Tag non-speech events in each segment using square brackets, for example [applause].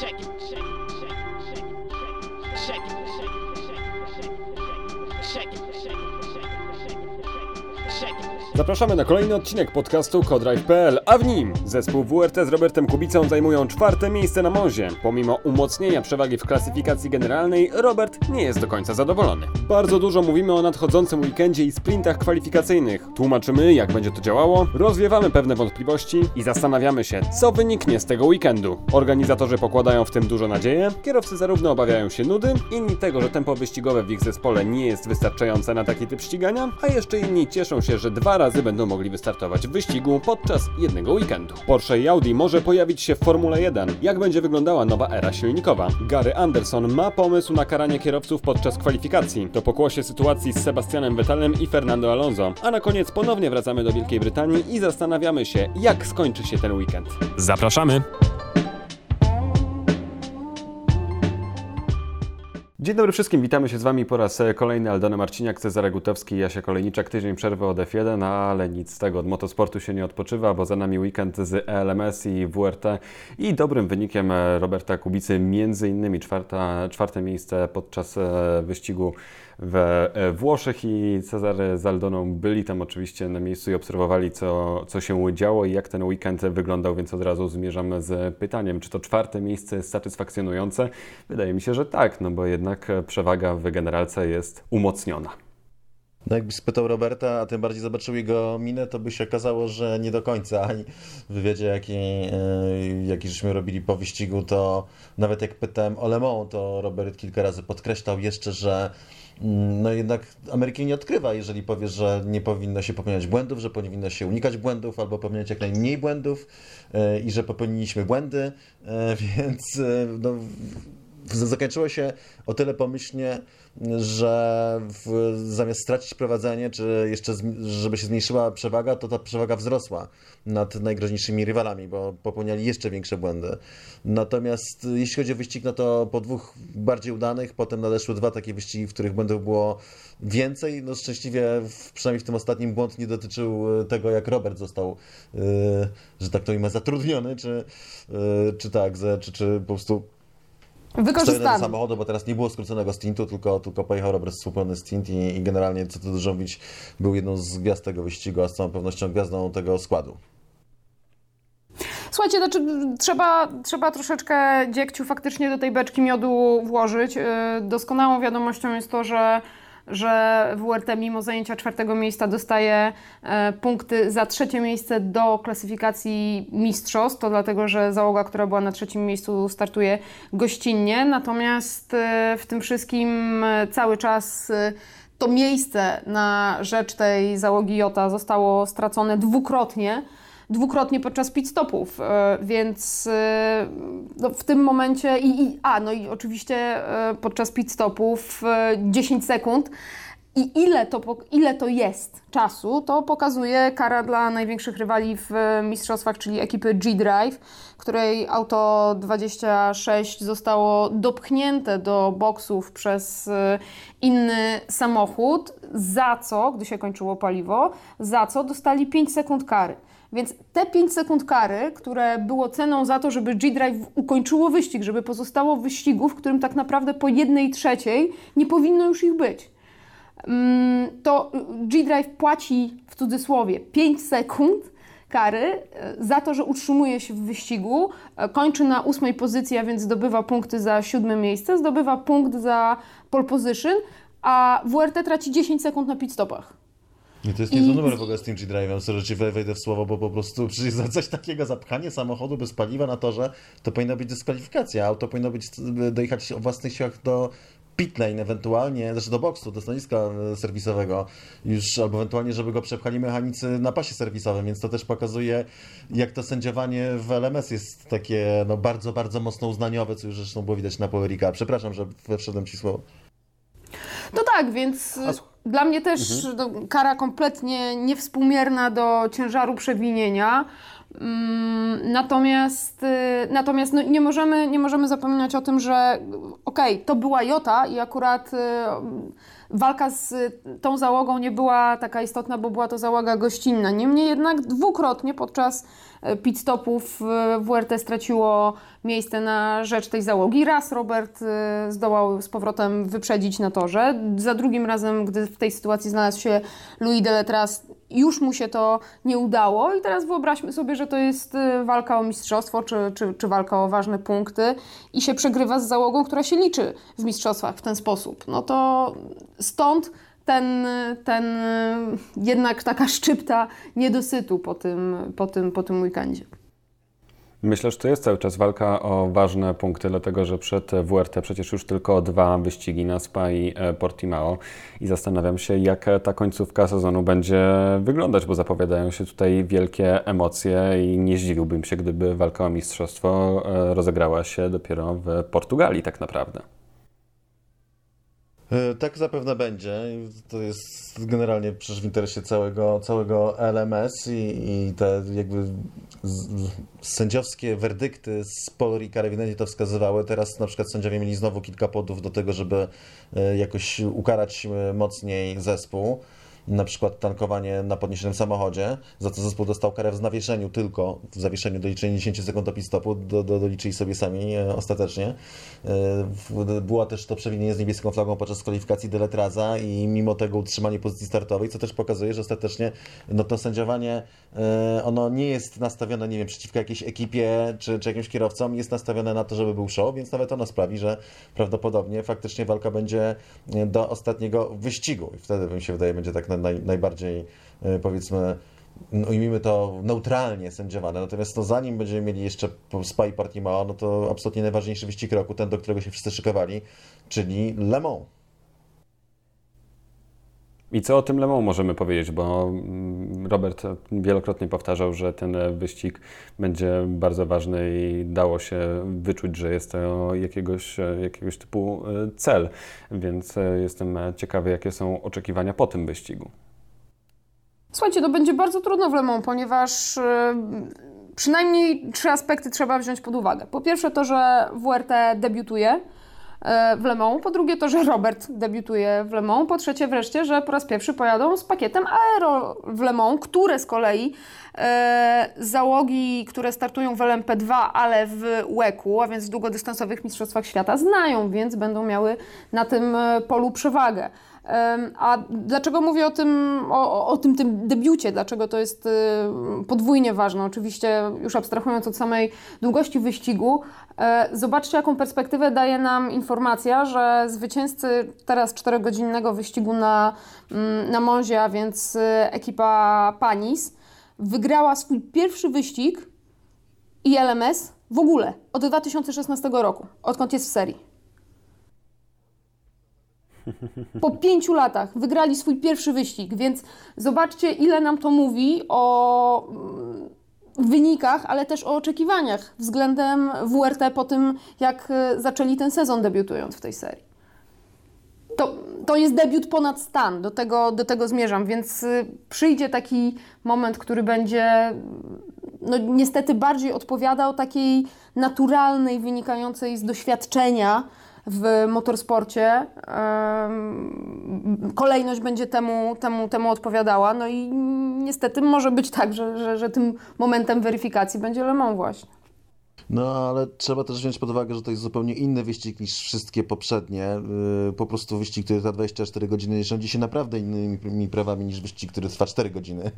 Check it, Zapraszamy na kolejny odcinek podcastu Codrive.pl, a w nim zespół WRT z Robertem Kubicą zajmują czwarte miejsce na Mozie. Pomimo umocnienia przewagi w klasyfikacji generalnej, Robert nie jest do końca zadowolony. Bardzo dużo mówimy o nadchodzącym weekendzie i sprintach kwalifikacyjnych. Tłumaczymy, jak będzie to działało, rozwiewamy pewne wątpliwości i zastanawiamy się, co wyniknie z tego weekendu. Organizatorzy pokładają w tym dużo nadzieję, kierowcy zarówno obawiają się nudy, inni tego, że tempo wyścigowe w ich zespole nie jest wystarczające na taki typ ścigania, a jeszcze inni cieszą się, że dwa razy będą mogli wystartować w wyścigu podczas jednego weekendu. Porsche i Audi może pojawić się w Formule 1. Jak będzie wyglądała nowa era silnikowa? Gary Anderson ma pomysł na karanie kierowców podczas kwalifikacji. To pokłosie sytuacji z Sebastianem Vettelem i Fernando Alonso. A na koniec ponownie wracamy do Wielkiej Brytanii i zastanawiamy się, jak skończy się ten weekend. Zapraszamy! Dzień dobry wszystkim, witamy się z Wami po raz kolejny. Aldona Marciniak, Cezary Gutowski i Jasia Kolejniczak. Tydzień przerwy od F1, ale nic z tego. Od motosportu się nie odpoczywa, bo za nami weekend z ELMS i WRT i dobrym wynikiem Roberta Kubicy, między innymi czwarta, czwarte miejsce podczas e, wyścigu we e, Włoszech i Cezary z Aldoną byli tam oczywiście na miejscu i obserwowali, co, co się działo i jak ten weekend wyglądał, więc od razu zmierzamy z pytaniem, czy to czwarte miejsce jest satysfakcjonujące? Wydaje mi się, że tak, no bo jednak przewaga w generalce jest umocniona. No jakbyś spytał Roberta, a tym bardziej zobaczył jego minę, to by się okazało, że nie do końca. Ani w wywiadzie, jaki, e, jaki żeśmy robili po wyścigu, to nawet jak pytałem o Le Mans, to Robert kilka razy podkreślał jeszcze, że mm, no jednak Ameryki nie odkrywa, jeżeli powiesz, że nie powinno się popełniać błędów, że powinno się unikać błędów albo popełniać jak najmniej błędów e, i że popełniliśmy błędy, e, więc no, zakończyło się o tyle pomyślnie, że w, zamiast stracić prowadzenie, czy jeszcze żeby się zmniejszyła przewaga, to ta przewaga wzrosła nad najgroźniejszymi rywalami, bo popełniali jeszcze większe błędy. Natomiast jeśli chodzi o wyścig, no to po dwóch bardziej udanych, potem nadeszły dwa takie wyścigi, w których błędów było więcej. No szczęśliwie, przynajmniej w tym ostatnim błąd nie dotyczył tego, jak Robert został, yy, że tak to imię, zatrudniony, czy, czy tak, czy, czy po prostu Wykorzystany. do samochodu, bo teraz nie było skróconego stintu, tylko, tylko pojechał Robert słupony stint i, i generalnie, co tu dużo mówić, był jedną z gwiazd tego wyścigu, a z całą pewnością gwiazdą tego składu. Słuchajcie, znaczy, trzeba, trzeba troszeczkę dziegciu faktycznie do tej beczki miodu włożyć. Doskonałą wiadomością jest to, że że WRT mimo zajęcia czwartego miejsca dostaje e, punkty za trzecie miejsce do klasyfikacji mistrzostw. To dlatego, że załoga, która była na trzecim miejscu startuje gościnnie. Natomiast e, w tym wszystkim e, cały czas to miejsce na rzecz tej załogi Jota zostało stracone dwukrotnie dwukrotnie podczas pit stopów, e, więc e, no, w tym momencie i, i a no i oczywiście e, podczas pit stopów 10 sekund. I ile to, ile to jest czasu, to pokazuje kara dla największych rywali w mistrzostwach, czyli ekipy G-Drive, której auto 26 zostało dopchnięte do boksów przez inny samochód, za co, gdy się kończyło paliwo, za co dostali 5 sekund kary. Więc te 5 sekund kary, które było ceną za to, żeby G-Drive ukończyło wyścig, żeby pozostało w wyścigu, w którym tak naprawdę po jednej trzeciej nie powinno już ich być, mm, to G-Drive płaci w cudzysłowie 5 sekund kary e, za to, że utrzymuje się w wyścigu, e, kończy na ósmej pozycji, a więc zdobywa punkty za siódme miejsce, zdobywa punkt za pole position, a WRT traci 10 sekund na pit stopach. I to jest niezły I... numer w ogóle z tym G-Drive'em, ci wejdę w słowo, bo po prostu [laughs] przecież za coś takiego, zapchanie samochodu bez paliwa na torze, to powinna być dyskwalifikacja. Auto powinno być, dojechać o własnych siłach do pit lane ewentualnie, znaczy do boksu, do stanowiska e, serwisowego już, albo ewentualnie, żeby go przepchali mechanicy na pasie serwisowym, więc to też pokazuje, jak to sędziowanie w LMS jest takie no, bardzo, bardzo mocno uznaniowe, co już zresztą było widać na Powerika. Przepraszam, że wszedłem ci słowo. No tak, więc... Dla mnie też no, kara kompletnie niewspółmierna do ciężaru przewinienia. Mm, Natomiast, y, natomiast no nie, możemy, nie możemy zapominać o tym, że okej, to była Jota i akurat y, walka z tą załogą nie była taka istotna, bo była to załoga gościnna. Niemniej jednak dwukrotnie podczas pit stopów e, WRT straciło miejsce na rzecz tej załogi. Raz Robert e, zdołał z powrotem wyprzedzić na torze, za drugim razem, gdy w tej sytuacji znalazł się Louis Deletras, już mu się to nie udało i teraz wyobraźmy sobie, że to jest e, walka o mistrzostwo, czy, czy, czy walka o ważne punkty i się przegrywa z załogą, która się liczy w mistrzostwach w ten sposób. No to stąd ten, ten jednak taka szczypta niedosytu po tym, po tym, po tym weekendzie. Myślę, że to jest cały czas walka o ważne punkty, dlatego że przed WRT przecież już tylko dwa wyścigi na Spa i e, Portimao i zastanawiam się, jak ta końcówka sezonu będzie wyglądać, bo zapowiadają się tutaj wielkie emocje i nie zdziwiłbym się, gdyby walka o mistrzostwo e, rozegrała się dopiero w Portugalii tak naprawdę. E, Tak zapewne będzie. To jest generalnie przecież w interesie całego, całego LMS i, i te jakby z, sędziowskie werdykty z Pol Ricard ewidentnie to wskazywały. Teraz na przykład sędziowie mieli znowu kilka powodów do tego, żeby e, jakoś ukarać e, mocniej zespół. Na przykład tankowanie na podniesionym samochodzie, za co zespół dostał karę w zawieszeniu tylko, w zawieszeniu doliczenie 10 sekund do pit stopu, do, do, doliczyli sobie sami e, ostatecznie. E, Była też to przewinienie z niebieską flagą podczas kwalifikacji Deletraza i mimo tego utrzymanie pozycji startowej, co też pokazuje, że ostatecznie no to sędziowanie e, ono nie jest nastawione, nie wiem, przeciwko jakiejś ekipie czy, czy jakimś kierowcom, jest nastawione na to, żeby był show, więc nawet ono sprawi, że prawdopodobnie faktycznie walka będzie do ostatniego wyścigu i wtedy mi się wydaje, będzie tak naj, najbardziej e, powiedzmy no, ujmijmy to neutralnie sędziowane. Natomiast no, zanim będziemy mieli jeszcze Spa i Portimao, no to absolutnie najważniejszy wyścig roku, ten, do którego się wszyscy szykowali, czyli Le Mans. I co o tym Le Mans możemy powiedzieć, bo mm, Robert wielokrotnie powtarzał, że ten wyścig będzie bardzo ważny i dało się wyczuć, że jest to jakiegoś, jakiegoś typu e, cel, więc e, jestem ciekawy, jakie są oczekiwania po tym wyścigu. Słuchajcie, to będzie bardzo trudno w Le Mans, ponieważ y, przynajmniej trzy aspekty trzeba wziąć pod uwagę. Po pierwsze to, że WRT debiutuje w Le Mans, po drugie to, że Robert debiutuje w Le Mans, po trzecie wreszcie, że po raz pierwszy pojadą z pakietem aero w Le Mans, które z kolei y, załogi, które startują w LMP2, ale w WEC-u, a więc w długodystansowych mistrzostwach świata, znają, więc będą miały na tym y, polu przewagę. A dlaczego mówię o tym, o- o tym, tym debiucie? Dlaczego to jest y, podwójnie ważne? Oczywiście, już abstrahując od samej długości wyścigu, e, zobaczcie, jaką perspektywę daje nam informacja, że zwycięzcy teraz 4-godzinnego wyścigu na, mm, na Monzie, a więc y, ekipa Panis, wygrała swój pierwszy wyścig i LMS w ogóle od 2016 roku, odkąd jest w serii. Po pięciu latach wygrali swój pierwszy wyścig, więc zobaczcie, ile nam to mówi o mm, wynikach, ale też o oczekiwaniach względem WRT po tym, jak e, zaczęli ten sezon debiutując w tej serii. To, to jest debiut ponad stan, do tego, do tego zmierzam, więc y, przyjdzie taki moment, który będzie no, niestety bardziej odpowiadał takiej naturalnej, wynikającej z doświadczenia w motorsporcie. Kolejność będzie temu, temu, temu odpowiadała, no i niestety może być tak, że, że, że tym momentem weryfikacji będzie Le Mans właśnie. No, ale trzeba też wziąć pod uwagę, że to jest zupełnie inny wyścig niż wszystkie poprzednie. Yy, Po prostu wyścig, który trwa 24 godziny, rządzi się naprawdę innymi prawami niż wyścig, który trwa 4 godziny.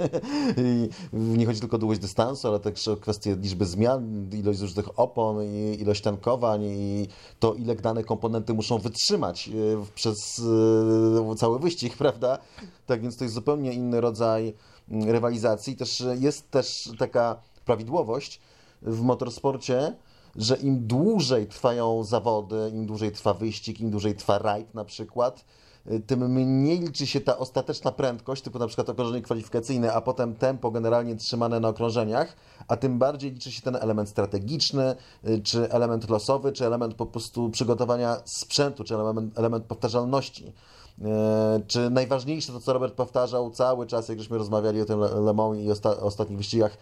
[laughs] Nie chodzi tylko o długość dystansu, ale też o kwestię liczby zmian, ilość zużytych opon, ilość tankowań i to, ile dane komponenty muszą wytrzymać yy, przez yy, cały wyścig, [laughs] prawda? Tak więc to jest zupełnie inny rodzaj mm, rywalizacji. Też jest też taka prawidłowość, w motorsporcie, że im dłużej trwają zawody, im dłużej trwa wyścig, im dłużej trwa rajd na przykład, y, tym mniej liczy się ta ostateczna prędkość, typu na przykład okrążenie kwalifikacyjne, a potem tempo generalnie trzymane na okrążeniach, a tym bardziej liczy się ten element strategiczny, y, czy element losowy, czy element po prostu przygotowania sprzętu, czy element, element powtarzalności. E, Czy najważniejsze to, co Robert powtarzał cały czas, jak żeśmy rozmawiali o tym Le i osta ostatnich wyścigach,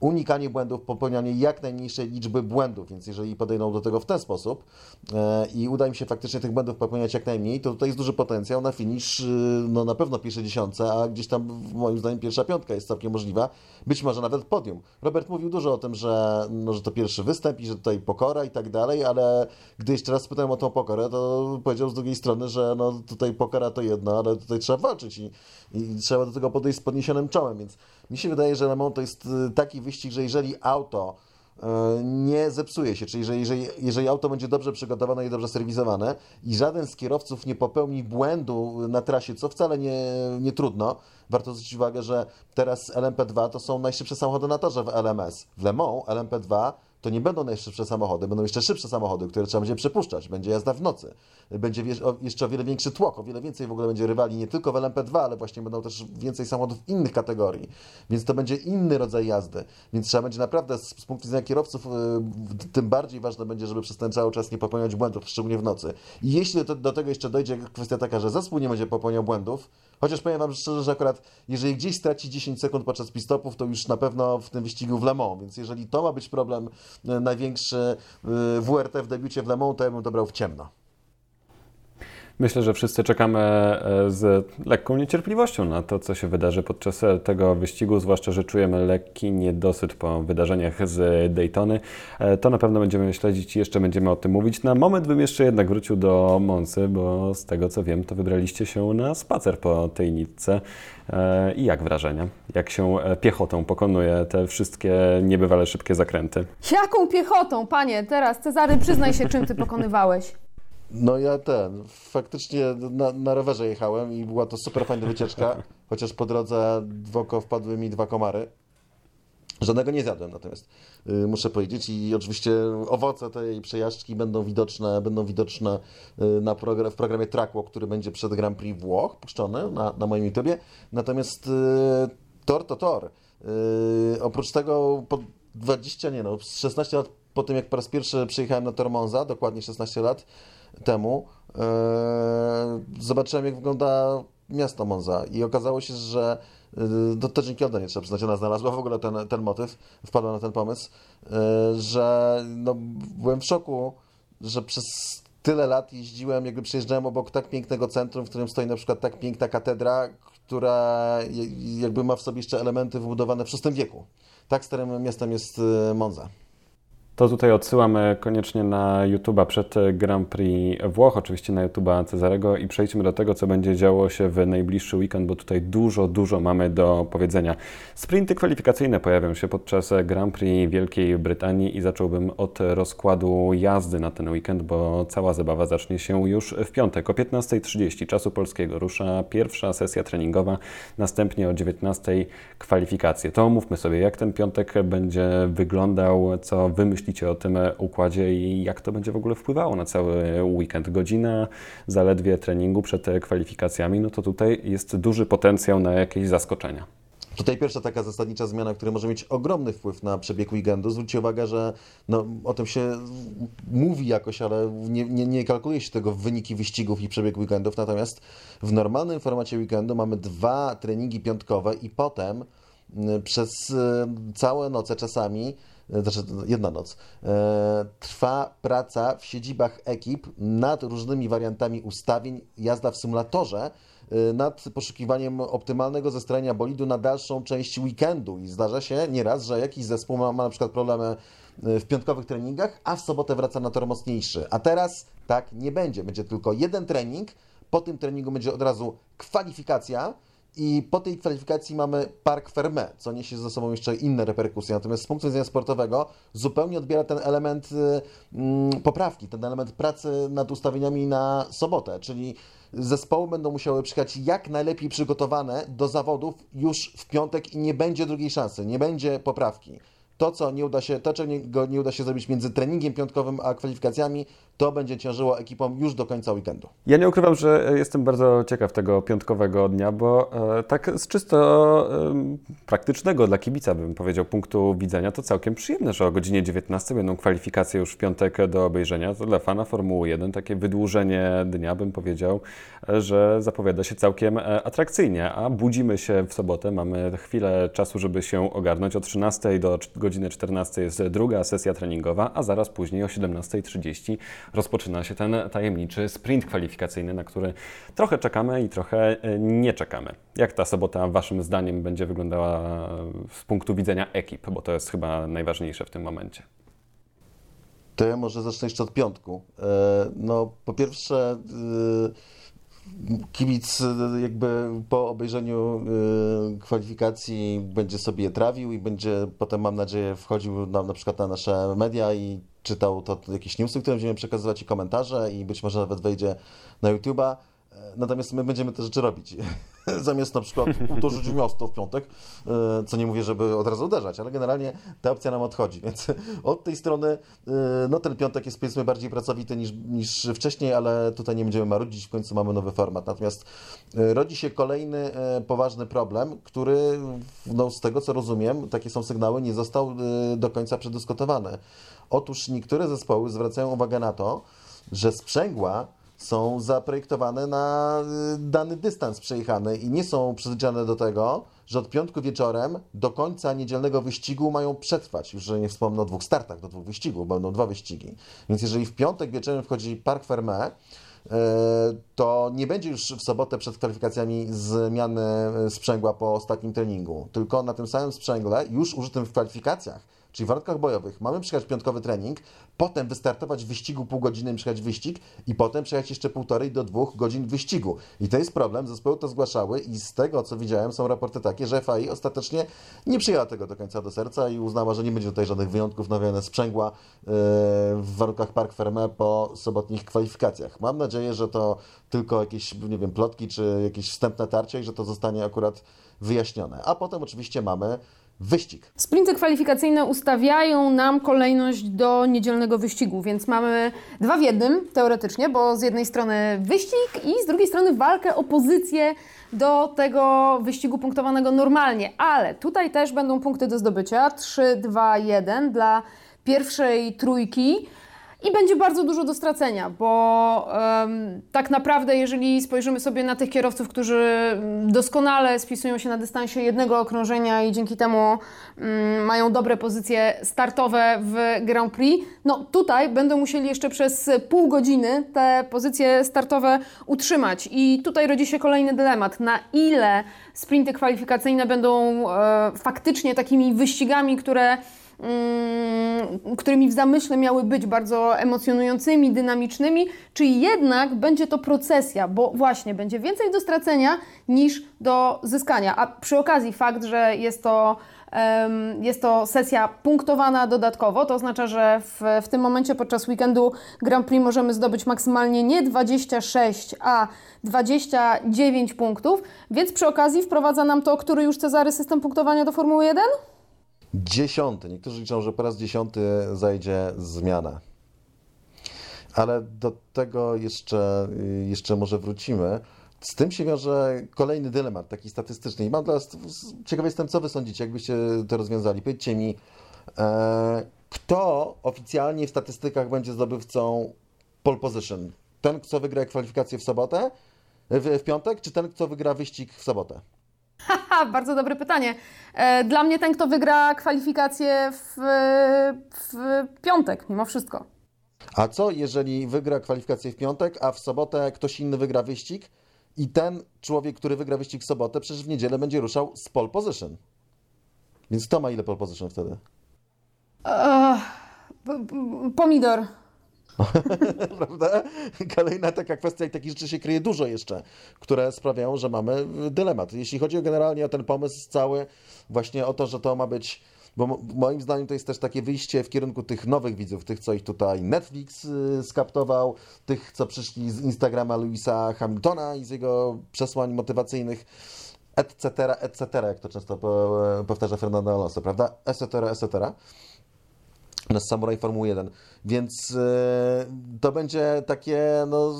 unikanie błędów, popełnianie jak najmniejszej liczby błędów, więc jeżeli podejdą do tego w ten sposób e, i uda im się faktycznie tych błędów popełniać jak najmniej, to tutaj jest duży potencjał na finish, y, no na pewno pierwsze dziesiątce, a gdzieś tam moim zdaniem pierwsza piątka jest całkiem możliwa, być może nawet podium. Robert mówił dużo o tym, że, no, że to pierwszy występ i że tutaj pokora i tak dalej, ale gdy jeszcze raz spytałem o tą pokorę, to powiedział z drugiej strony, że no tutaj pokora to jedno, ale tutaj trzeba walczyć i, i trzeba do tego podejść z podniesionym czołem, więc mi się wydaje, że Le Mans to jest y, taki wyścig, że jeżeli auto y, nie zepsuje się, czyli jeżeli, jeżeli, jeżeli auto będzie dobrze przygotowane i dobrze serwizowane i żaden z kierowców nie popełni błędu na trasie, co wcale nie, nie trudno, warto zwrócić uwagę, że teraz LMP2 to są najszybsze samochody na torze w LMS. W Le Mans LMP2 to nie będą najszybsze samochody, będą jeszcze szybsze samochody, które trzeba będzie przepuszczać. Będzie jazda w nocy, będzie jeszcze o wiele większy tłok, o wiele więcej w ogóle będzie rywali, nie tylko w LMP2, ale właśnie będą też więcej samochodów innych kategorii, więc to będzie inny rodzaj jazdy. Więc trzeba będzie naprawdę z, z punktu widzenia kierowców, y, tym bardziej ważne będzie, żeby przez ten cały czas nie popełniać błędów, szczególnie w nocy. I jeśli do, do tego jeszcze dojdzie kwestia taka, że zespół nie będzie popełniał błędów, chociaż powiem Wam szczerze, że akurat jeżeli gdzieś straci 10 sekund podczas pistopów, to już na pewno w tym wyścigu w Le Mans, więc jeżeli to ma być problem największy y, WRT w debiucie w Le Mans, to ja bym to brał w ciemno. Myślę, że wszyscy czekamy e, z lekką niecierpliwością na to, co się wydarzy podczas e, tego wyścigu, zwłaszcza, że czujemy lekki niedosyt po wydarzeniach z Daytony. E, To na pewno będziemy śledzić i jeszcze będziemy o tym mówić. Na moment bym jeszcze jednak wrócił do Monsy, bo z tego co wiem, to wybraliście się na spacer po tej nitce. I jak wrażenia? Jak się piechotą pokonuje te wszystkie niebywale szybkie zakręty? Jaką piechotą, panie? Teraz, Cezary, przyznaj się, czym ty pokonywałeś. No ja ten, faktycznie na, na rowerze jechałem i była to super fajna wycieczka, [laughs] chociaż po drodze w oko wpadły mi dwa komary. Żadnego nie zjadłem natomiast, y, muszę powiedzieć i oczywiście owoce tej przejażdżki będą widoczne, będą widoczne y, na program, w programie Trackwalk, który będzie przed Grand Prix Włoch puszczony na, na moim YouTubie. Natomiast y, tor to tor. Oprócz tego po 20, nie no, 16 lat po tym jak po raz pierwszy przyjechałem na Tor Monza, dokładnie 16 lat temu, e, zobaczyłem jak wygląda miasto Monza i okazało się, że e, to też dzięki Oda nie trzeba przyznać, ona znalazła w ogóle ten, ten motyw, wpadła na ten pomysł, e, że no, byłem w szoku, że przez tyle lat jeździłem, jakby przejeżdżałem obok tak pięknego centrum, w którym stoi na przykład tak piękna katedra, która jakby ma w sobie jeszcze elementy wybudowane w VI wieku. Tak starym miastem jest Monza. To tutaj odsyłamy koniecznie na YouTube'a przed Grand Prix Włoch, oczywiście na YouTube'a Cezarego i przejdźmy do tego, co będzie działo się w najbliższy weekend, bo tutaj dużo, dużo mamy do powiedzenia. Sprinty kwalifikacyjne pojawią się podczas Grand Prix Wielkiej Brytanii i zacząłbym od rozkładu jazdy na ten weekend, bo cała zabawa zacznie się już w piątek o 15.30 czasu polskiego. Rusza pierwsza sesja treningowa, następnie o 19.00 kwalifikacje. To omówmy sobie, jak ten piątek będzie wyglądał, co wy myślicie o tym układzie i jak to będzie w ogóle wpływało na cały weekend. Godzina zaledwie treningu przed kwalifikacjami, no to tutaj jest duży potencjał na jakieś zaskoczenia. Tutaj pierwsza taka zasadnicza zmiana, która może mieć ogromny wpływ na przebieg weekendu. Zwróćcie uwagę, że no, o tym się mówi jakoś, ale nie, nie, nie kalkuluje się tego w wyniki wyścigów i przebieg weekendów. Natomiast w normalnym formacie weekendu mamy dwa treningi piątkowe i potem y, przez y, całe noce czasami znaczy jedna noc, y, trwa praca w siedzibach ekip nad różnymi wariantami ustawień, jazda w symulatorze, y, nad poszukiwaniem optymalnego zestrojenia bolidu na dalszą część weekendu. I zdarza się nieraz, że jakiś zespół ma, ma na przykład problemy w piątkowych treningach, a w sobotę wraca na tor mocniejszy. A teraz tak nie będzie. Będzie tylko jeden trening, po tym treningu będzie od razu kwalifikacja, i po tej kwalifikacji mamy Park Fermé, co niesie ze sobą jeszcze inne reperkusje. Natomiast z punktu widzenia sportowego zupełnie odbiera ten element y, mm, poprawki, ten element pracy nad ustawieniami na sobotę, czyli zespoły będą musiały przyjechać jak najlepiej przygotowane do zawodów już w piątek i nie będzie drugiej szansy, nie będzie poprawki. To, co nie uda się, to, czego nie uda się zrobić między treningiem piątkowym a kwalifikacjami, to będzie ciężyło ekipom już do końca weekendu. Ja nie ukrywam, że jestem bardzo ciekaw tego piątkowego dnia, bo e, tak z czysto e, praktycznego dla kibica, bym powiedział, punktu widzenia, to całkiem przyjemne, że o godzinie 19 będą kwalifikacje już w piątek do obejrzenia. To dla fana Formuły 1 takie wydłużenie dnia, bym powiedział, e, że zapowiada się całkiem atrakcyjnie, a budzimy się w sobotę, mamy chwilę czasu, żeby się ogarnąć. O 13 do cz- godziny 14 jest druga sesja treningowa, a zaraz później o 17.30 rozpoczyna się ten tajemniczy sprint kwalifikacyjny, na który trochę czekamy i trochę e, nie czekamy. Jak ta sobota Waszym zdaniem będzie wyglądała e, z punktu widzenia ekip, bo to jest chyba najważniejsze w tym momencie. To ja może zacznę jeszcze od piątku. E, No, po pierwsze, e, kibic e, jakby po obejrzeniu e, kwalifikacji będzie sobie je trawił i będzie potem, mam nadzieję, wchodził na, na przykład na nasze media i czytał to jakieś newsy, które będziemy przekazywać i komentarze i być może nawet wejdzie na YouTube'a. E, Natomiast my będziemy te rzeczy robić. [laughs] [laughs] Zamiast na przykład uderzyć w miasto w piątek, e, co nie mówię, żeby od razu uderzać, ale generalnie ta opcja nam odchodzi. [laughs] Więc od tej strony, e, no ten piątek jest powiedzmy bardziej pracowity niż, niż wcześniej, ale tutaj nie będziemy marudzić, w końcu mamy nowy format. Natomiast e, rodzi się kolejny poważny problem, który, no z tego co rozumiem, takie są sygnały, nie został do końca przedyskutowany. Otóż niektóre zespoły zwracają uwagę na to, że sprzęgła są zaprojektowane na y, dany dystans przejechany i nie są przyzwyczajone do tego, że od piątku wieczorem do końca niedzielnego wyścigu mają przetrwać. Już że nie wspomnę o dwóch startach do dwóch wyścigów, będą dwa wyścigi. Więc jeżeli w piątek wieczorem wchodzi Park Fermé, y, to nie będzie już w sobotę przed kwalifikacjami zmiany y, sprzęgła po ostatnim treningu, tylko na tym samym sprzęgle, już użytym w kwalifikacjach, czyli w warunkach bojowych, mamy przejechać piątkowy trening, potem wystartować w wyścigu pół godziny, przejechać wyścig i potem przejechać jeszcze półtorej do dwóch godzin wyścigu. I to jest problem, zespoły to zgłaszały i z tego, co widziałem, są raporty takie, że FAI ostatecznie nie przyjęła tego do końca do serca i uznała, że nie będzie tutaj żadnych wyjątków, nowione sprzęgła e, w warunkach Park Fermé po sobotnich kwalifikacjach. Mam nadzieję, że to tylko jakieś, nie wiem, plotki czy jakieś wstępne tarcie i że to zostanie akurat wyjaśnione. A potem oczywiście mamy wyścig. Sprinty kwalifikacyjne ustawiają nam kolejność do niedzielnego wyścigu, więc mamy dwa w jednym teoretycznie, bo z jednej strony wyścig i z drugiej strony walkę o pozycję do tego wyścigu punktowanego normalnie, ale tutaj też będą punkty do zdobycia 3, 2, 1 dla pierwszej trójki. I będzie bardzo dużo do stracenia, bo em, tak naprawdę, jeżeli spojrzymy sobie na tych kierowców, którzy mm, doskonale spisują się na dystansie jednego okrążenia i dzięki temu mm, mają dobre pozycje startowe w Grand Prix, no tutaj będą musieli jeszcze przez pół godziny te pozycje startowe utrzymać. I tutaj rodzi się kolejny dylemat, na ile sprinty kwalifikacyjne będą e, faktycznie takimi wyścigami, które którymi w zamyśle miały być bardzo emocjonującymi, dynamicznymi, czy jednak będzie to procesja, bo właśnie będzie więcej do stracenia niż do zyskania. A przy okazji fakt, że jest to, jest to sesja punktowana dodatkowo, to oznacza, że w, w tym momencie podczas weekendu Grand Prix możemy zdobyć maksymalnie nie 26, a 29 punktów, więc przy okazji wprowadza nam to, który już Cezary system punktowania do Formuły 1? Dziesiąty. Niektórzy liczą, że po raz dziesiąty zajdzie zmiana. Ale do tego jeszcze, jeszcze może wrócimy. Z tym się wiąże kolejny dylemat, taki statystyczny. I mam dla Was, ciekawy jestem, co Wy sądzicie, jakbyście to rozwiązali. Powiedzcie mi, e, kto oficjalnie w statystykach będzie zdobywcą pole position? Ten, kto wygra kwalifikację w sobotę, w, w piątek, czy ten, kto wygra wyścig w sobotę? Haha, bardzo dobre pytanie. E, Dla mnie ten, kto wygra kwalifikacje w, w piątek, mimo wszystko. A co, jeżeli wygra kwalifikację w piątek, a w sobotę ktoś inny wygra wyścig i ten człowiek, który wygra wyścig w sobotę, przecież w niedzielę będzie ruszał z pole position. Więc kto ma ile pole position wtedy? P- pomidor. [laughs] Prawda? Kolejna taka kwestia i takich rzeczy się kryje dużo jeszcze, które sprawiają, że mamy dylemat. Jeśli chodzi generalnie o ten pomysł cały, właśnie o to, że to ma być bo mo- moim zdaniem to jest też takie wyjście w kierunku tych nowych widzów, tych, co ich tutaj Netflix y, skaptował, tych, co przyszli z Instagrama Louisa Hamiltona i z jego przesłań motywacyjnych. etc., etc., jak to często po, powtarza Fernando Alonso, prawda? Etc., etc. Na Samurai Formuły 1. Więc e, to będzie takie no,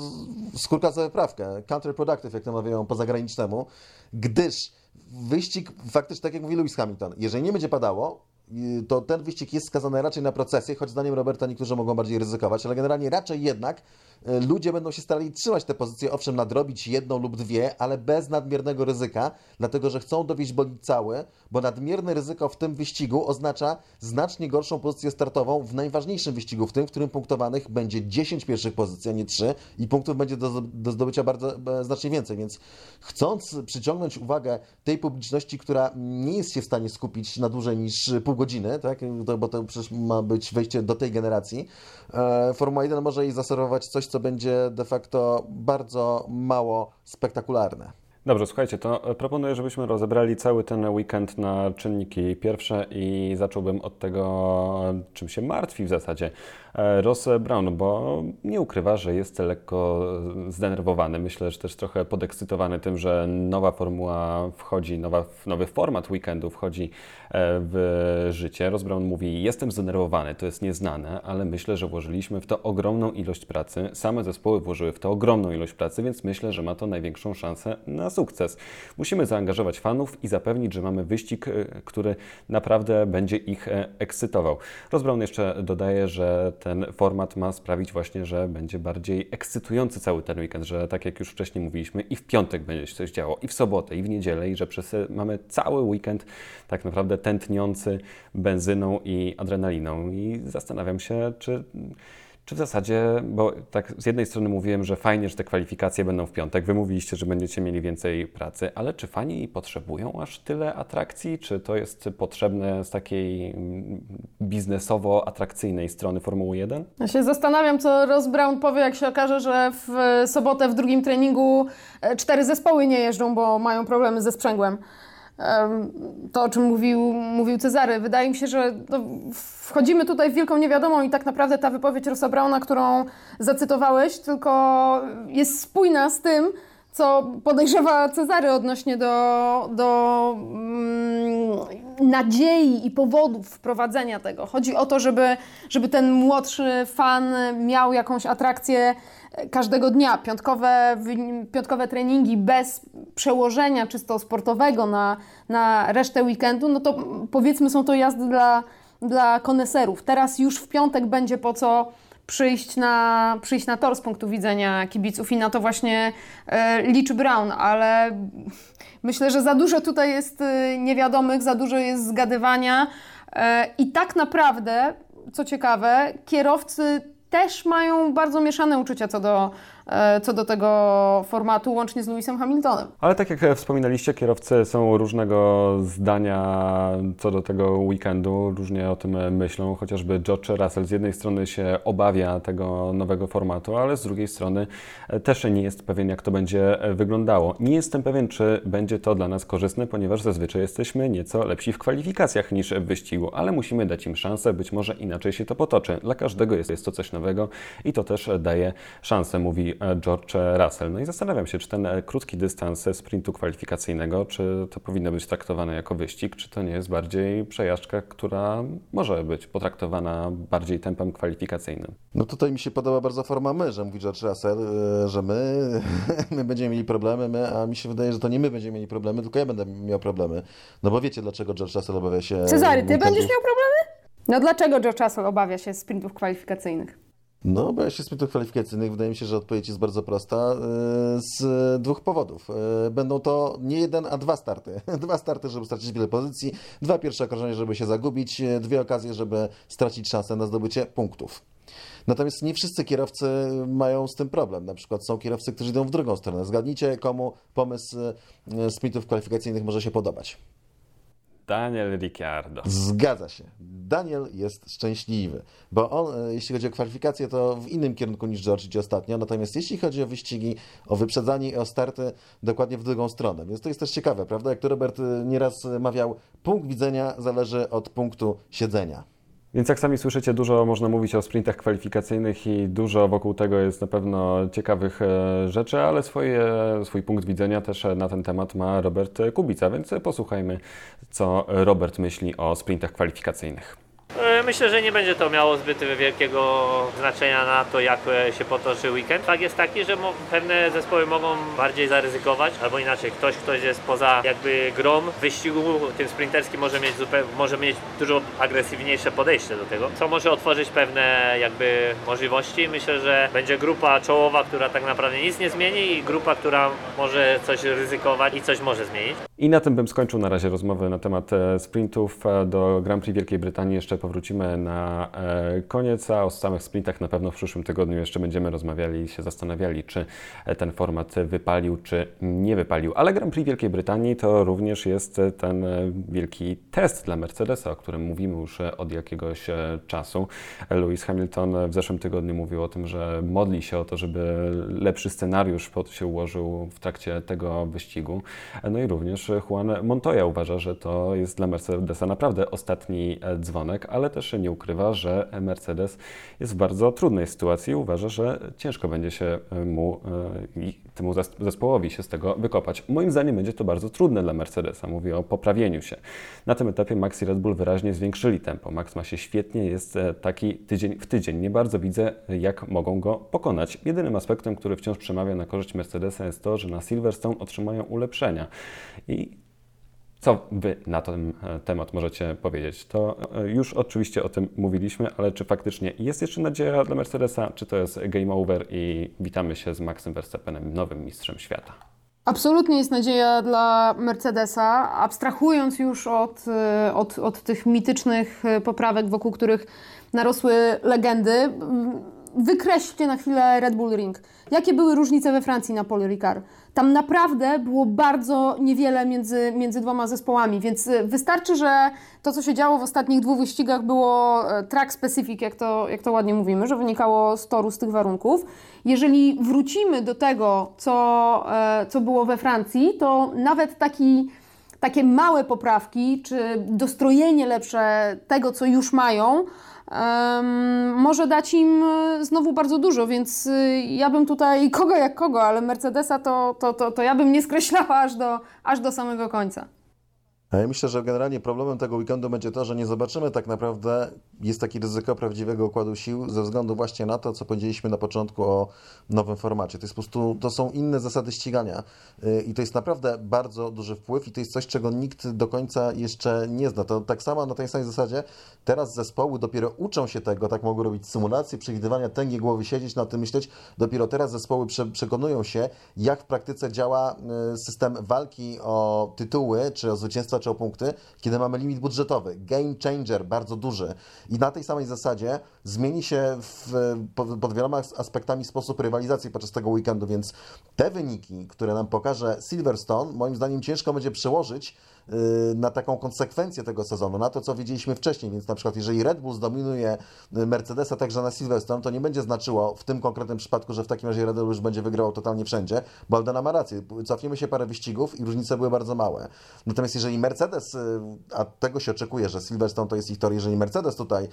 skórka za wyprawkę, counterproductive, jak to mawiają po zagranicznemu, gdyż wyścig, faktycznie tak jak mówi Lewis Hamilton, jeżeli nie będzie padało, y, to ten wyścig jest skazany raczej na procesję, choć zdaniem Roberta niektórzy mogą bardziej ryzykować, ale generalnie raczej jednak ludzie będą się starali trzymać te pozycje, owszem, nadrobić jedną lub dwie, ale bez nadmiernego ryzyka, dlatego że chcą dowieść bolid cały, bo nadmierne ryzyko w tym wyścigu oznacza znacznie gorszą pozycję startową w najważniejszym wyścigu, w tym, w którym punktowanych będzie 10 pierwszych pozycji, a nie 3 i punktów będzie do, do zdobycia bardzo e, znacznie więcej, więc chcąc przyciągnąć uwagę tej publiczności, która nie jest się w stanie skupić na dłużej niż pół godziny, tak? Bo to przecież ma być wejście do tej generacji, e, Formuła 1 może jej zaserwować coś, co będzie de facto bardzo mało spektakularne. Dobrze, słuchajcie, to proponuję, żebyśmy rozebrali cały ten weekend na czynniki pierwsze i zacząłbym od tego, czym się martwi w zasadzie e, Ross Brown, bo nie ukrywa, że jest lekko zdenerwowany. Myślę, że też trochę podekscytowany tym, że nowa formuła wchodzi, nowa, nowy format weekendu wchodzi e, w życie. Ross Brown mówi, jestem zdenerwowany, to jest nieznane, ale myślę, że włożyliśmy w to ogromną ilość pracy. Same zespoły włożyły w to ogromną ilość pracy, więc myślę, że ma to największą szansę na sukces. Musimy zaangażować fanów i zapewnić, że mamy wyścig, e, który naprawdę będzie ich e, ekscytował. Ross Brown jeszcze dodaje, że ten format ma sprawić właśnie, że będzie bardziej ekscytujący cały ten weekend, że tak jak już wcześniej mówiliśmy, i w piątek będzie się coś działo, i w sobotę, i w niedzielę, i że przez e, mamy cały weekend tak naprawdę tętniący benzyną i adrenaliną. I zastanawiam się, czy czy w zasadzie, bo tak z jednej strony mówiłem, że fajnie, że te kwalifikacje będą w piątek, wy mówiliście, że będziecie mieli więcej pracy, ale czy fani potrzebują aż tyle atrakcji? Czy to jest potrzebne z takiej mm, biznesowo-atrakcyjnej strony Formuły 1? Ja się zastanawiam, co Ross Brown powie, jak się okaże, że w sobotę w drugim treningu e, cztery zespoły nie jeżdżą, bo mają problemy ze sprzęgłem. To, o czym mówił, mówił Cezary. Wydaje mi się, że no, wchodzimy tutaj w wielką niewiadomą i tak naprawdę ta wypowiedź Rossa Brauna, którą zacytowałeś, tylko jest spójna z tym, co podejrzewa Cezary odnośnie do, do mm, nadziei i powodów wprowadzenia tego. Chodzi o to, żeby, żeby ten młodszy fan miał jakąś atrakcję każdego dnia. Piątkowe, piątkowe treningi bez przełożenia czysto sportowego na, na resztę weekendu, no to powiedzmy są to jazdy dla, dla koneserów. Teraz już w piątek będzie po co przyjść na, przyjść na tor z punktu widzenia kibiców i na to właśnie e, liczy Brown, ale myślę, że za dużo tutaj jest e, niewiadomych, za dużo jest zgadywania e, i tak naprawdę, co ciekawe, kierowcy też mają bardzo mieszane uczucia co do, co do tego formatu, łącznie z Lewisem Hamiltonem. Ale tak jak wspominaliście, kierowcy są różnego zdania co do tego weekendu, różnie o tym myślą. Chociażby George Russell z jednej strony się obawia tego nowego formatu, ale z drugiej strony też nie jest pewien, jak to będzie wyglądało. Nie jestem pewien, czy będzie to dla nas korzystne, ponieważ zazwyczaj jesteśmy nieco lepsi w kwalifikacjach niż w wyścigu, ale musimy dać im szansę, być może inaczej się to potoczy. Dla każdego jest, jest to coś nowego i to też daje szansę, mówi George Russell. No i zastanawiam się, czy ten krótki dystans sprintu kwalifikacyjnego, czy to powinno być traktowane jako wyścig, czy to nie jest bardziej przejażdżka, która może być potraktowana bardziej tempem kwalifikacyjnym. No tutaj mi się podoba bardzo forma my, że mówi George Russell, e, że my, [laughs] my będziemy mieli problemy, my, a mi się wydaje, że to nie my będziemy mieli problemy, tylko ja będę miał problemy. No bo wiecie, dlaczego George Russell obawia się... Cezary, ty będziesz miał problemy? No dlaczego George Russell obawia się sprintów kwalifikacyjnych? No, bo ja się sprintów kwalifikacyjnych wydaje mi się, że odpowiedź jest bardzo prosta e, z dwóch powodów. E, Będą to nie jeden, a dwa starty. [laughs] Dwa starty, żeby stracić wiele pozycji, dwa pierwsze okrążenia, żeby się zagubić, e, dwie okazje, żeby stracić szansę na zdobycie punktów. Natomiast nie wszyscy kierowcy mają z tym problem. Na przykład są kierowcy, którzy idą w drugą stronę. Zgadnijcie, komu pomysł sprintów kwalifikacyjnych może się podobać. Daniel Ricciardo. Zgadza się. Daniel jest szczęśliwy, bo on, e, jeśli chodzi o kwalifikacje, to w innym kierunku niż George idzie ostatnio, natomiast jeśli chodzi o wyścigi, o wyprzedzanie i o starty, dokładnie w drugą stronę. Więc to jest też ciekawe, prawda? Jak to Robert e, nieraz mawiał, punkt widzenia zależy od punktu siedzenia. Więc jak sami słyszycie, dużo można mówić o sprintach kwalifikacyjnych i dużo wokół tego jest na pewno ciekawych e, rzeczy, ale swoje, swój punkt widzenia też na ten temat ma Robert Kubica, więc posłuchajmy, co Robert myśli o sprintach kwalifikacyjnych. Myślę, że nie będzie to miało zbyt wielkiego znaczenia na to, jak e, się potoczy weekend. Fakt jest taki, że pewne zespoły mogą bardziej zaryzykować, albo inaczej, ktoś, kto jest poza jakby grom wyścigu tym sprinterskim może mieć, może mieć dużo agresywniejsze podejście do tego, co może otworzyć pewne jakby możliwości. Myślę, że będzie grupa czołowa, która tak naprawdę nic nie zmieni i grupa, która może coś ryzykować i coś może zmienić. I na tym bym skończył na razie rozmowę na temat e, sprintów. E, Do Grand Prix Wielkiej Brytanii jeszcze na e, koniec, a o samych sprintach na pewno w przyszłym tygodniu jeszcze będziemy rozmawiali i się zastanawiali, czy e, ten format wypalił, czy nie wypalił. Ale Grand Prix Wielkiej Brytanii to również jest ten e, wielki test dla Mercedesa, o którym mówimy już od jakiegoś czasu. Lewis Hamilton w zeszłym tygodniu mówił o tym, że modli się o to, żeby lepszy scenariusz pod- się ułożył w trakcie tego wyścigu. No i również Juan Montoya uważa, że to jest dla Mercedesa naprawdę ostatni dzwonek, ale też nie ukrywa, że Mercedes jest w bardzo trudnej sytuacji. Uważa, że ciężko będzie się e, mu e, i temu zespołowi się z tego wykopać. Moim zdaniem będzie to bardzo trudne dla Mercedesa. Mówię o poprawieniu się. Na tym etapie Max i Red Bull wyraźnie zwiększyli tempo. Max ma się świetnie, jest e, taki tydzień w tydzień. Nie bardzo widzę, jak mogą go pokonać. Jedynym aspektem, który wciąż przemawia na korzyść Mercedesa jest to, że na Silverstone otrzymają ulepszenia. I co Wy na ten e, temat możecie powiedzieć? To e, już oczywiście o tym mówiliśmy, ale czy faktycznie jest jeszcze nadzieja dla Mercedesa, czy to jest game over i witamy się z Maxem Verstappenem, nowym mistrzem świata? Absolutnie jest nadzieja dla Mercedesa, abstrahując już od, y, od, od tych mitycznych poprawek, wokół których narosły legendy. mm, Wykreślcie na chwilę Red Bull Ring. Jakie były różnice we Francji na Paul Ricard? Tam naprawdę było bardzo niewiele między, między dwoma zespołami, więc y, wystarczy, że to, co się działo w ostatnich dwóch wyścigach, było e, track specific, jak to, jak to ładnie mówimy, że wynikało z toru, z tych warunków. Jeżeli wrócimy do tego, co, e, co było we Francji, to nawet taki takie małe poprawki, czy dostrojenie lepsze tego, co już mają, może dać im e, znowu bardzo dużo, więc y, ja bym tutaj kogo jak kogo, ale Mercedesa to, to, to, to ja bym nie skreślała aż do, aż do samego końca. A ja myślę, że generalnie problemem tego weekendu będzie to, że nie zobaczymy tak naprawdę, jest takie ryzyko prawdziwego układu sił ze względu właśnie na to, co powiedzieliśmy na początku o nowym formacie. To jest po prostu, to są inne zasady ścigania Yy, i to jest naprawdę bardzo duży wpływ i to jest coś, czego nikt do końca jeszcze nie zna. To tak samo na tej samej zasadzie teraz zespoły dopiero uczą się tego, tak mogą robić symulacje, przewidywania tęgie głowy, siedzieć na tym, myśleć. Dopiero teraz zespoły prze, przekonują się, jak w praktyce działa yy, system walki o tytuły, czy o zwycięstwa, o punkty, kiedy mamy limit budżetowy. Game changer, bardzo duży. I na tej samej zasadzie zmieni się w, pod, pod wieloma as- aspektami sposób rywalizacji podczas tego weekendu, więc te wyniki, które nam pokaże Silverstone, moim zdaniem ciężko będzie przełożyć na taką konsekwencję tego sezonu, na to, co widzieliśmy wcześniej. Więc na przykład, jeżeli Red Bull zdominuje y, Mercedesa także na Silverstone, to nie będzie znaczyło w tym konkretnym przypadku, że w takim razie Red Bull już będzie wygrał totalnie wszędzie, bo Aldana ma rację. Cofniemy się parę wyścigów i różnice były bardzo małe. Natomiast jeżeli Mercedes, y, a tego się oczekuje, że Silverstone to jest ich tor, jeżeli Mercedes tutaj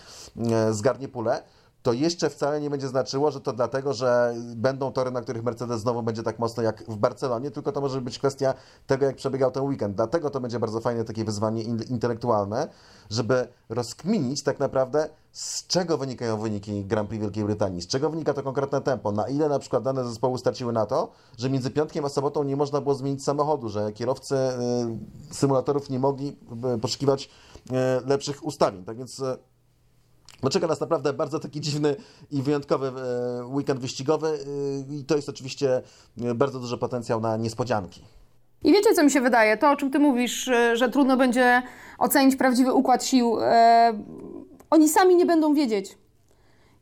y, zgarnie pulę, to jeszcze wcale nie będzie znaczyło, że to dlatego, że będą tory, na których Mercedes znowu będzie tak mocno jak w Barcelonie, tylko to może być kwestia tego, jak przebiegał ten weekend. Dlatego to będzie bardzo fajne takie wyzwanie in- intelektualne, żeby rozkminić tak naprawdę, z czego wynikają wyniki Grand Prix Wielkiej Brytanii, z czego wynika to konkretne tempo, na ile na przykład dane zespoły straciły na to, że między piątkiem a sobotą nie można było zmienić samochodu, że kierowcy y, symulatorów nie mogli y, poszukiwać y, lepszych ustawień. Tak więc no czeka nas naprawdę bardzo taki dziwny i wyjątkowy e, weekend wyścigowy e, i to jest oczywiście e, bardzo duży potencjał na niespodzianki. I wiecie, co mi się wydaje? To, o czym ty mówisz, że trudno będzie ocenić prawdziwy układ sił. Oni sami nie będą wiedzieć.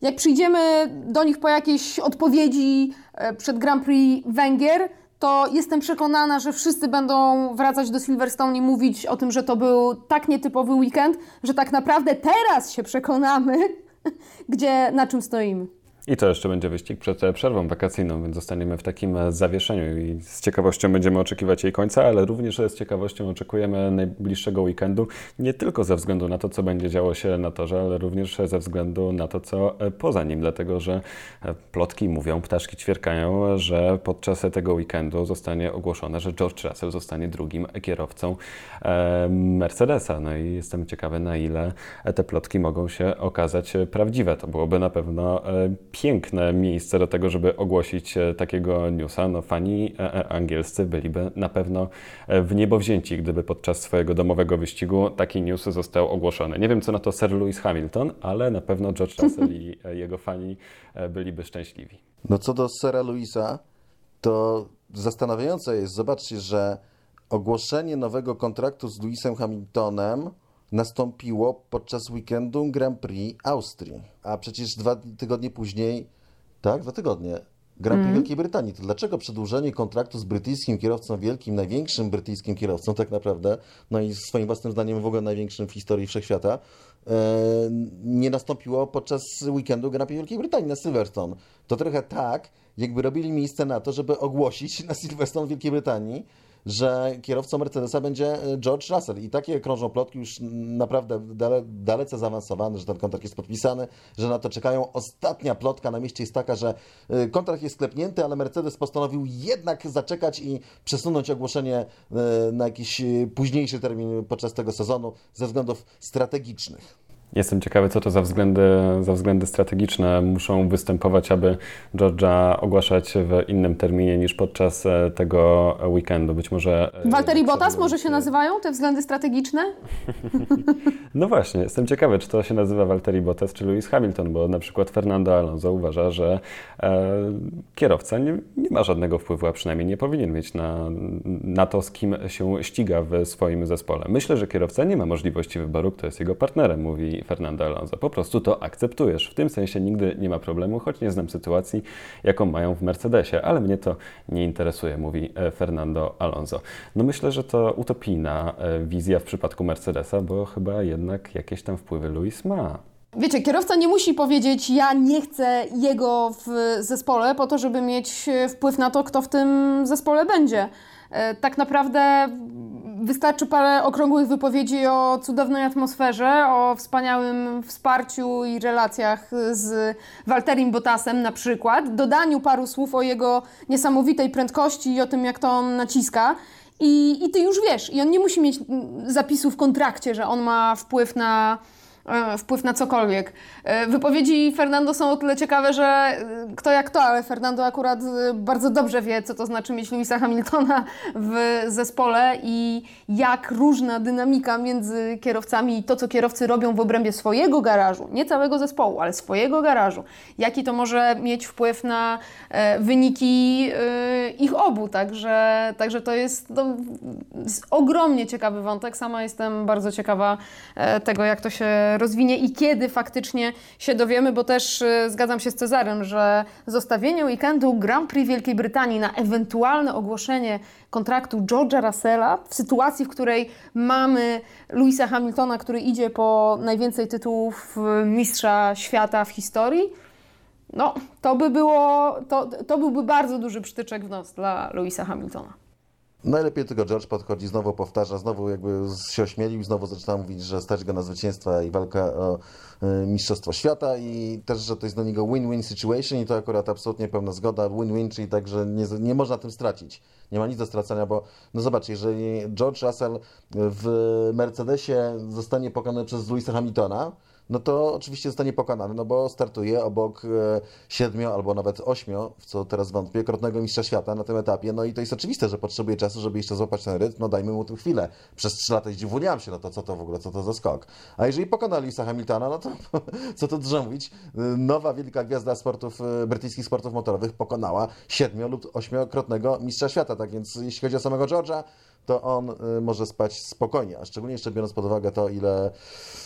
Jak przyjdziemy do nich po jakieś odpowiedzi przed Grand Prix Węgier, to jestem przekonana, że wszyscy będą wracać do Silverstone i mówić o tym, że to był tak nietypowy weekend, że tak naprawdę teraz się przekonamy, [laughs] gdzie, na czym stoimy. I to jeszcze będzie wyścig przed e, przerwą wakacyjną, więc zostaniemy w takim e, zawieszeniu i z ciekawością będziemy oczekiwać jej końca, ale również z ciekawością oczekujemy najbliższego weekendu, nie tylko ze względu na to, co będzie działo się na torze, ale również ze względu na to, co e, poza nim, dlatego że plotki mówią, ptaszki ćwierkają, że podczas tego weekendu zostanie ogłoszone, że George Russell zostanie drugim kierowcą Mercedesa. No i jestem ciekawy, na ile te plotki mogą się okazać prawdziwe. To byłoby na pewno piękne miejsce do tego, żeby ogłosić e, takiego newsa. No, fani e, e, angielscy byliby na pewno w niebo wzięci, gdyby podczas swojego domowego wyścigu taki news został ogłoszony. Nie wiem, co na to Sir Lewis Hamilton, ale na pewno George Russell i jego fani byliby szczęśliwi. No co do Sira Louisa, to zastanawiające jest, zobaczcie, że ogłoszenie nowego kontraktu z Lewisem Hamiltonem nastąpiło podczas weekendu Grand Prix Austrii. A przecież dwa tygodnie później, tak, dwa tygodnie, Grand Prix mm. Wielkiej Brytanii. To dlaczego przedłużenie kontraktu z brytyjskim kierowcą wielkim, największym brytyjskim kierowcą tak naprawdę, no i swoim własnym zdaniem w ogóle największym w historii wszechświata, e, nie nastąpiło podczas weekendu Grand Prix Wielkiej Brytanii na Silverstone. To trochę tak, jakby robili miejsce na to, żeby ogłosić na Silverstone w Wielkiej Brytanii, że kierowcą Mercedesa będzie e, George Russell. I takie krążą plotki już naprawdę dale, dalece zaawansowane, że ten kontrakt jest podpisany, że na to czekają. Ostatnia plotka na mieście jest taka, że e, kontrakt jest sklepnięty, ale Mercedes postanowił jednak zaczekać i przesunąć ogłoszenie e, na jakiś późniejszy termin podczas tego sezonu ze względów strategicznych. Jestem ciekawy, co to za względy, za względy strategiczne muszą występować, aby Georgia ogłaszać w innym terminie niż podczas e, tego weekendu. Być może. E, Walteri Bottas może się nazywają te względy strategiczne? [laughs] no właśnie, jestem ciekawy, czy to się nazywa Walteri Bottas czy Lewis Hamilton, bo na przykład Fernando Alonso uważa, że e, kierowca nie, nie, ma żadnego wpływu, a przynajmniej nie powinien mieć na, na to, z kim się ściga w swoim zespole. Myślę, że kierowca nie ma możliwości wyboru, kto jest jego partnerem, mówi Fernando Alonso. Po prostu to akceptujesz. W tym sensie nigdy nie ma problemu, choć nie znam sytuacji, jaką mają w Mercedesie, ale mnie to nie interesuje, mówi e, Fernando Alonso. No myślę, że to utopijna e, wizja w przypadku Mercedesa, bo chyba jednak jakieś tam wpływy Luis ma. Wiecie, kierowca nie musi powiedzieć, ja nie chcę jego w zespole, po to, żeby mieć wpływ na to, kto w tym zespole będzie. E, tak naprawdę wystarczy parę okrągłych wypowiedzi o cudownej atmosferze, o wspaniałym wsparciu i relacjach z Walterim Bottasem na przykład, dodaniu paru słów o jego niesamowitej prędkości i o tym, jak to on naciska. I, I ty już wiesz, i on nie musi mieć zapisu w kontrakcie, że on ma wpływ na, wpływ na cokolwiek. E, wypowiedzi Fernando są o tyle ciekawe, że e, kto jak to, ale Fernando akurat bardzo dobrze wie, co to znaczy mieć Louisa Hamiltona w zespole i jak różna dynamika między kierowcami i to, co kierowcy robią w obrębie swojego garażu, nie całego zespołu, ale swojego garażu, jaki to może mieć wpływ na wyniki ich obu. Także, także to jest, jest ogromnie ciekawy wątek. Sama jestem bardzo ciekawa tego, jak to się rozwinie i kiedy faktycznie się dowiemy, bo też y, zgadzam się z Cezarem, że zostawienie weekendu Grand Prix Wielkiej Brytanii na ewentualne ogłoszenie kontraktu George'a Russella w sytuacji, w której mamy Louisa Hamiltona, który idzie po najwięcej tytułów y, mistrza świata w historii, no, to by było, to, to byłby bardzo duży przytyczek w nos dla Louisa Hamiltona. Najlepiej tylko George podchodzi, znowu powtarza, znowu jakby się ośmielił, znowu zaczyna mówić, że stać go na zwycięstwa i walkę o y, Mistrzostwo Świata i też, że to jest dla niego win-win situation i to akurat absolutnie pełna zgoda. Win-win, czyli tak, że nie, nie można tym stracić. Nie ma nic do stracenia, bo no zobacz, jeżeli George Russell w Mercedesie zostanie pokonany przez Louisa Hamiltona, no to oczywiście zostanie pokonany, no bo startuje obok e, siedmiu albo nawet ośmiu, w co teraz wątpię, krotnego mistrza świata na tym etapie. No i to jest oczywiste, że potrzebuje czasu, żeby jeszcze złapać ten rytm. No dajmy mu tę chwilę. Przez trzy lata zdziwiłam się, no to co to w ogóle, co to za skok. A jeżeli pokona Lisa Hamiltona, no to [laughs] co to dużo mówić, nowa wielka gwiazda sportów, e, brytyjskich sportów motorowych pokonała siedmiu lub ośmiokrotnego mistrza świata. Tak więc jeśli chodzi o samego George'a, to on y, może spać spokojnie, a szczególnie jeszcze biorąc pod uwagę to, ile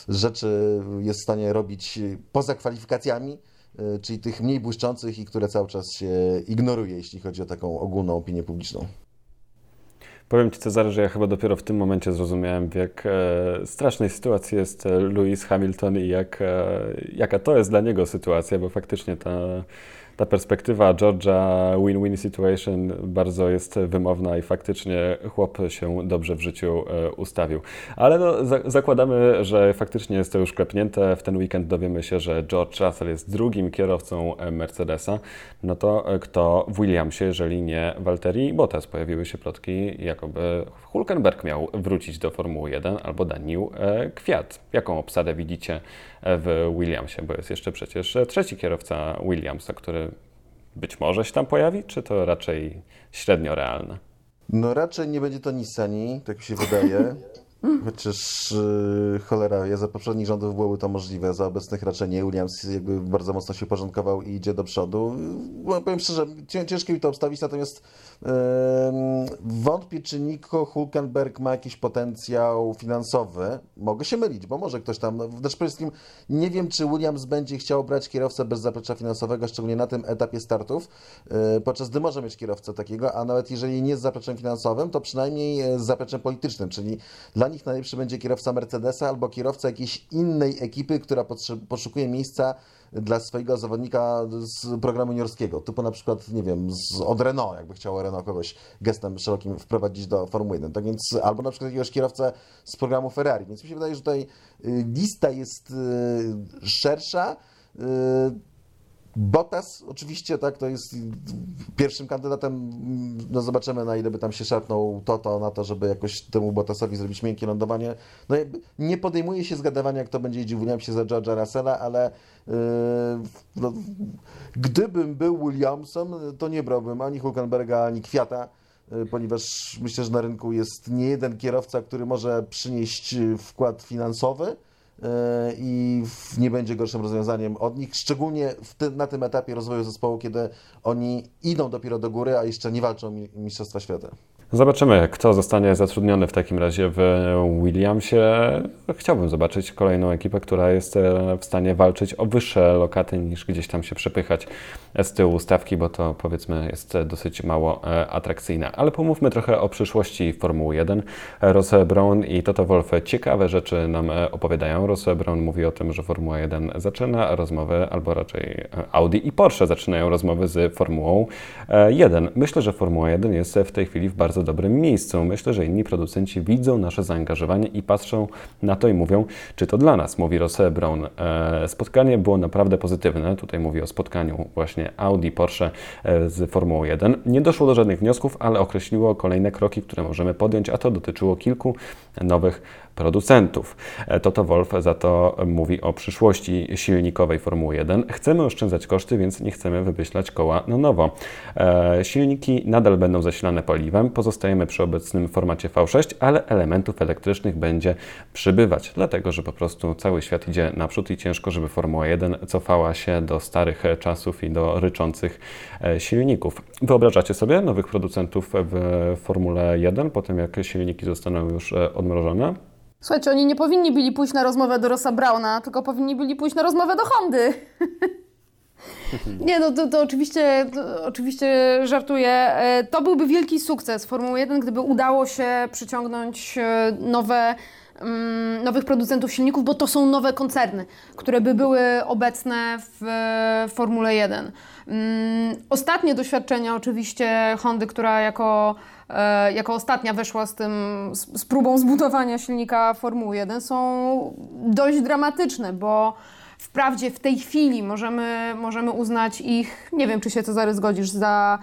rzeczy jest w stanie robić poza kwalifikacjami, y, czyli tych mniej błyszczących i które cały czas się ignoruje, jeśli chodzi o taką ogólną opinię publiczną. Powiem Ci, Cezary, że ja chyba dopiero w tym momencie zrozumiałem, w jak e, strasznej sytuacji jest e, Lewis Hamilton i jak, e, jaka to jest dla niego sytuacja, bo faktycznie ta, ta perspektywa Georgia win-win situation bardzo jest wymowna i faktycznie chłop się dobrze w życiu e, ustawił. Ale no, za, zakładamy, że faktycznie jest to już klepnięte. W ten weekend dowiemy się, że George Russell jest drugim kierowcą e, Mercedesa. No to e, kto w Williamsie, jeżeli nie Valtteri Bottas? Pojawiły się plotki, jakoby Hulkenberg miał wrócić do Formuły 1 albo Daniel Kwiat. Jaką obsadę widzicie w Williamsie? Bo jest jeszcze przecież trzeci kierowca Williamsa, który być może się tam pojawi, czy to raczej średnio realne? No raczej nie będzie to Nissani, tak mi się wydaje. [laughs] Chociaż yy, cholera, ja za poprzednich rządów byłoby to możliwe, za obecnych raczej nie. Williams jakby bardzo mocno się porządkował i idzie do przodu. Bo powiem szczerze, cię- ciężko mi to obstawić, natomiast yy, wątpię, czy Nico Hulkenberg ma jakiś potencjał finansowy. Mogę się mylić, bo może ktoś tam, znaczy przede wszystkim nie wiem, czy Williams będzie chciał brać kierowcę bez zaplecza finansowego, szczególnie na tym etapie startów, yy, podczas gdy może mieć kierowcę takiego, a nawet jeżeli nie z zapleczem finansowym, to przynajmniej e, z zapleczem politycznym, czyli dla nich najlepszy będzie kierowca Mercedesa albo kierowca jakiejś innej ekipy, która poszukuje miejsca dla swojego zawodnika z programu juniorskiego, typu na przykład, nie wiem, z, od Renault, jakby chciało Renault kogoś gestem szerokim wprowadzić do Formuły 1, tak więc, albo na przykład jakiegoś kierowcę z programu Ferrari, więc mi się wydaje, że tutaj y, lista jest y, szersza, y, Bottas oczywiście, tak, to jest pierwszym kandydatem. No zobaczymy, na ile by tam się szarpnął Toto na to, żeby jakoś temu Bottasowi zrobić miękkie lądowanie. No nie podejmuje się zgadywania, kto będzie jeździł Williamsie za George'a Russella, ale yy, no, gdybym był Williamsem, to nie brałbym ani Hulkenberga, ani Kwiata, yy, ponieważ myślę, że na rynku jest nie jeden kierowca, który może przynieść yy, wkład finansowy i w- nie będzie gorszym rozwiązaniem od nich, szczególnie w ty, na tym etapie rozwoju zespołu, kiedy oni idą dopiero do góry, a jeszcze nie walczą o mi- Mistrzostwa Świata. Zobaczymy, kto zostanie zatrudniony w takim razie w Williamsie. Chciałbym zobaczyć kolejną ekipę, która jest e, w stanie walczyć o wyższe lokaty niż gdzieś tam się przepychać z tyłu stawki, bo to powiedzmy jest dosyć mało e, atrakcyjne. Ale pomówmy trochę o przyszłości Formuły 1. Ross Brown i Toto Wolff ciekawe rzeczy nam e, opowiadają. Ross Brown mówi o tym, że Formuła 1 zaczyna rozmowy, albo raczej Audi i Porsche zaczynają rozmowy z Formułą e, 1. Myślę, że Formuła 1 jest w tej chwili w bardzo dobrym miejscu. Myślę, że inni producenci widzą nasze zaangażowanie i patrzą na to i mówią, czy to dla nas, mówi Ross Brown. E, Spotkanie było naprawdę pozytywne. Tutaj mówi o spotkaniu właśnie Audi, Porsche e, z Formułą 1. Nie doszło do żadnych wniosków, ale określiło kolejne kroki, które możemy podjąć, a to dotyczyło kilku nowych producentów. E, Toto Wolff za to mówi o przyszłości silnikowej Formuły 1. Chcemy oszczędzać koszty, więc nie chcemy wymyślać koła na nowo. E, Silniki nadal będą zasilane paliwem, pozostajemy przy obecnym formacie V6, ale elementów elektrycznych będzie przybywać, dlatego że po prostu cały świat idzie naprzód i ciężko, żeby Formuła 1 cofała się do starych czasów i do ryczących e, silników. Wyobrażacie sobie nowych producentów w Formule 1 po tym, jak silniki zostaną już odmrożone? Słuchajcie, oni nie powinni byli pójść na rozmowę do Rossa Brauna, tylko powinni byli pójść na rozmowę do Hondy. [laughs] Nie, no to, to, oczywiście, to oczywiście żartuję. E, To byłby wielki sukces Formuły 1, gdyby udało się przyciągnąć e, nowe, mm, nowych producentów silników, bo to są nowe koncerny, które by były obecne w e, Formule 1. Mm, Ostatnie doświadczenia oczywiście Hondy, która jako, jako ostatnia weszła z tym, z, z próbą zbudowania silnika Formuły 1 są dość dramatyczne, bo wprawdzie w tej chwili możemy, możemy uznać ich, nie wiem czy się Cezary zgodzisz, za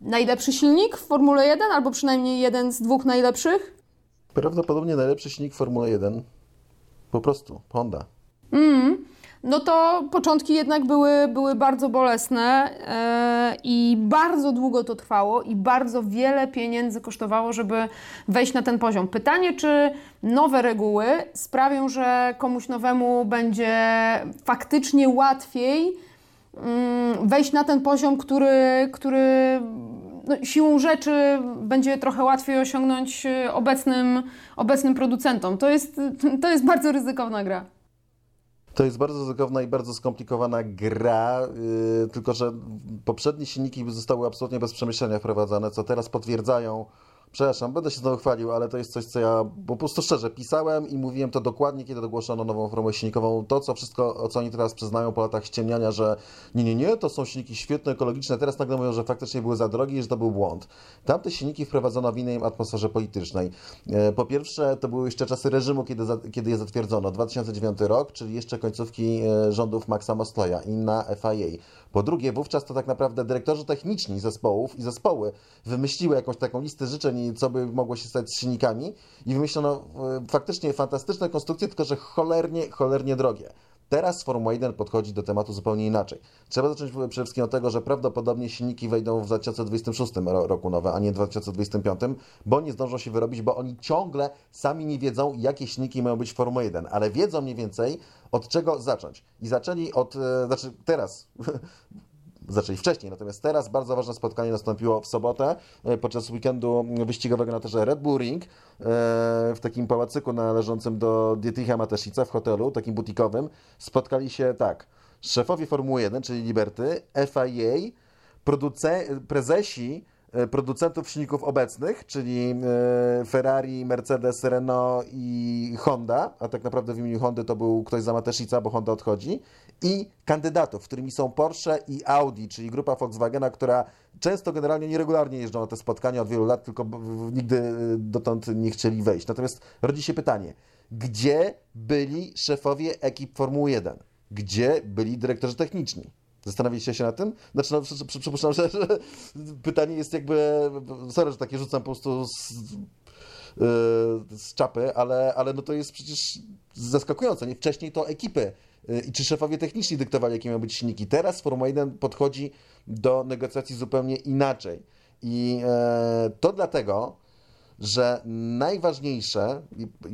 najlepszy silnik w Formule 1, albo przynajmniej jeden z dwóch najlepszych. Prawdopodobnie najlepszy silnik Formuły 1. Po prostu, Honda. No to początki jednak były, były bardzo bolesne e, i bardzo długo to trwało i bardzo wiele pieniędzy kosztowało, żeby wejść na ten poziom. Pytanie, czy nowe reguły sprawią, że komuś nowemu będzie faktycznie łatwiej mm, wejść na ten poziom, który, który no, siłą rzeczy będzie trochę łatwiej osiągnąć e, obecnym, obecnym producentom. To jest, to jest bardzo ryzykowna gra. To jest bardzo ryzykowna i bardzo skomplikowana gra, yy, tylko że poprzednie silniki zostały absolutnie bez przemyślenia wprowadzone, co teraz potwierdzają przepraszam, będę się znowu chwalił, ale to jest coś, co ja po prostu szczerze pisałem i mówiłem to dokładnie, kiedy ogłoszono nową formułę silnikową. To, co wszystko, co oni teraz przyznają po latach ściemniania, że nie, nie, nie, to są silniki świetne, ekologiczne, teraz nagle mówią, że faktycznie były za drogie i że to był błąd. Tamte silniki wprowadzono w innej atmosferze politycznej. E, Po pierwsze, to były jeszcze czasy reżimu, kiedy, za, kiedy je zatwierdzono. 2009 rok, czyli jeszcze końcówki e, rządów Maxa Mosleya, inna FIA. Po drugie, wówczas to tak naprawdę dyrektorzy techniczni zespołów i zespoły wymyśliły jakąś taką listę życzeń, co by mogło się stać z silnikami i wymyślono e, faktycznie fantastyczne konstrukcje, tylko że cholernie, cholernie drogie. Teraz Formuła 1 podchodzi do tematu zupełnie inaczej. Trzeba zacząć przede wszystkim od tego, że prawdopodobnie silniki wejdą w 2026 ro- roku nowe, a nie 2025, bo nie zdążą się wyrobić, bo oni ciągle sami nie wiedzą, jakie silniki mają być w Formule 1, ale wiedzą mniej więcej od czego zacząć. I zaczęli od, e, znaczy teraz [laughs] zaczęli wcześniej. Natomiast teraz bardzo ważne spotkanie nastąpiło w sobotę e, podczas weekendu wyścigowego na torze Red Bull Ring e, w takim pałacyku należącym do Dietricha Mateszica w hotelu, takim butikowym. Spotkali się tak, szefowie Formuły 1, czyli Liberty, FIA, produce- prezesi producentów silników obecnych, czyli e, Ferrari, Mercedes, Renault i Honda, a tak naprawdę w imieniu Hondy to był ktoś za Mateszica, bo Honda odchodzi, i kandydatów, którymi są Porsche i Audi, czyli grupa Volkswagena, która często generalnie nieregularnie jeżdżą na te spotkania od wielu lat, tylko nigdy e, dotąd nie chcieli wejść. Natomiast rodzi się pytanie, gdzie byli szefowie ekip Formuły 1? Gdzie byli dyrektorzy techniczni? Zastanawialiście się na tym? Znaczy, no, przy- przy- przypuszczam, że, że [laughs] pytanie jest jakby, sorry, że takie rzucam po prostu z, yy, z czapy, ale, ale no to jest przecież zaskakujące. Nie? Wcześniej to ekipy yy, i czy szefowie techniczni dyktowali, jakie mają być silniki. Teraz Formuła 1 podchodzi do negocjacji zupełnie inaczej. I e, to dlatego, że najważniejsze,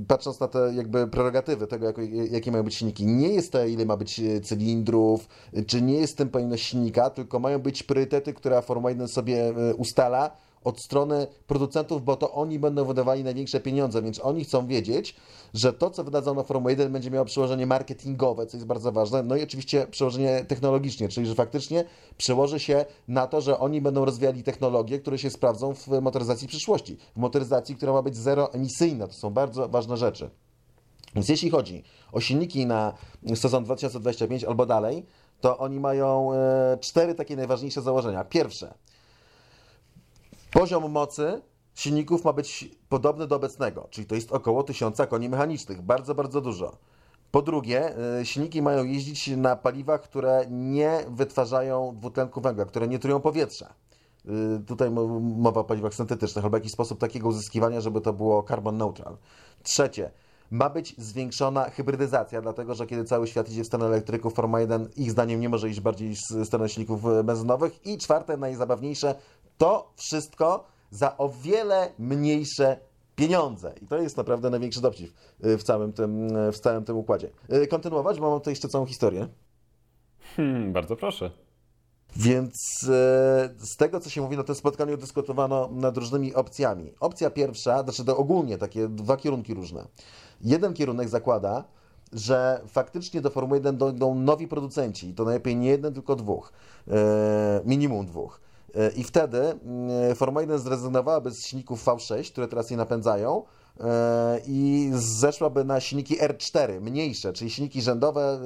patrząc na te jakby prerogatywy tego, jak, jakie mają być silniki, nie jest to, ile ma być e, cylindrów, e, czy nie jest tym pojemność silnika, tylko mają być priorytety, które Formuła 1 sobie e, ustala od strony producentów, bo to oni będą wydawali największe pieniądze, więc oni chcą wiedzieć, że to, co wydadzą na Formułę 1 będzie miało przełożenie marketingowe, co jest bardzo ważne, no i oczywiście przełożenie technologiczne, czyli że faktycznie przełoży się na to, że oni będą rozwijali technologie, które się sprawdzą w motoryzacji przyszłości, w motoryzacji, która ma być zeroemisyjna. To są bardzo ważne rzeczy. Więc jeśli chodzi o silniki na sezon 2025 albo dalej, to oni mają e, cztery takie najważniejsze założenia. Pierwsze, Poziom mocy silników ma być podobny do obecnego, czyli to jest około 1000 koni mechanicznych, bardzo, bardzo dużo. Po drugie, y, silniki mają jeździć na paliwach, które nie wytwarzają dwutlenku węgla, które nie trują powietrza. Y, Tutaj mo- mowa o paliwach syntetycznych albo jakiś sposób takiego uzyskiwania, żeby to było carbon neutral. Trzecie, ma być zwiększona hybrydyzacja, dlatego że kiedy cały świat idzie w stronę elektryków, Formuła 1 ich zdaniem nie może iść bardziej w stronę silników e, benzynowych. I czwarte, najzabawniejsze, to wszystko za o wiele mniejsze pieniądze. I to jest naprawdę największy dowcip e, w całym tym, e, w całym tym układzie. E, Kontynuować, bo mam tutaj jeszcze całą historię. Hmm, bardzo proszę. Więc z tego, co się mówi na tym spotkaniu, dyskutowano nad różnymi opcjami. Opcja pierwsza, znaczy to ogólnie takie dwa kierunki różne. Jeden kierunek zakłada, że faktycznie do Formuły 1 dojdą nowi producenci, i to najlepiej nie jeden, tylko dwóch, minimum dwóch. I wtedy mm, Formuła 1 zrezygnowałaby z silników V6, które teraz je napędzają, i zeszłaby na silniki R4, mniejsze, czyli silniki rzędowe,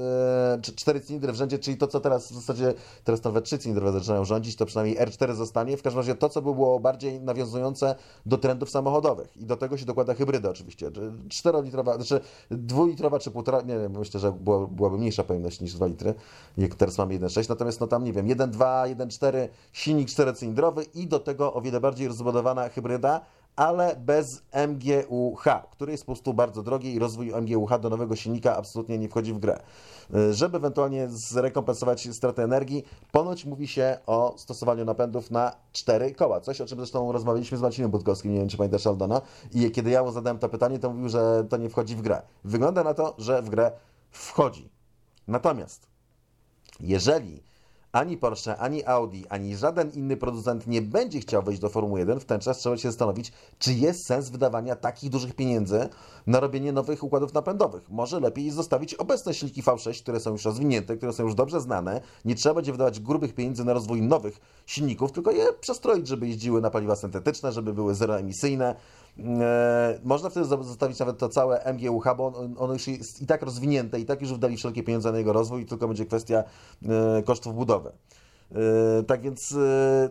e, czy- cztery cylindry w rzędzie, czyli to, co teraz w zasadzie, teraz nawet trzy cylindrowe zaczynają rządzić, to przynajmniej R4 zostanie. W każdym razie to, co by było bardziej nawiązujące do trendów samochodowych. I do tego się dokłada hybryda oczywiście. Czterolitrowa, znaczy dwulitrowa czy półtora, nie wiem, myślę, że była, byłaby mniejsza pojemność niż 2 litry, jak teraz mamy 1,6, natomiast no tam, nie wiem, 1,2, 1,4, silnik czterocylindrowy i do tego o wiele bardziej rozbudowana hybryda, ale bez MGUH, który jest po prostu bardzo drogi i rozwój MGUH do nowego silnika absolutnie nie wchodzi w grę. Y, Żeby ewentualnie zrekompensować stratę energii, ponoć mówi się o stosowaniu napędów na cztery koła. Coś, o czym zresztą rozmawialiśmy z Marcinem Budkowskim, nie wiem, czy pamiętasz Aldona. I kiedy ja mu zadałem to pytanie, to mówił, że to nie wchodzi w grę. Wygląda na to, że w grę wchodzi. Natomiast jeżeli ani Porsche, ani Audi, ani żaden inny producent nie będzie chciał wejść do Formuły 1, w ten czas trzeba się zastanowić, czy jest sens wydawania takich dużych pieniędzy na robienie nowych układów napędowych. Może lepiej zostawić obecne silniki V6, które są już rozwinięte, które są już dobrze znane. Nie trzeba będzie wydawać grubych pieniędzy na rozwój nowych silników, tylko je przestroić, żeby jeździły na paliwa syntetyczne, żeby były zeroemisyjne. E, można wtedy zostawić nawet to całe MGUH, bo on- ono już jest i tak rozwinięte, i tak już wydali wszelkie pieniądze na jego rozwój, tylko będzie kwestia e, kosztów budowy. E, Tak więc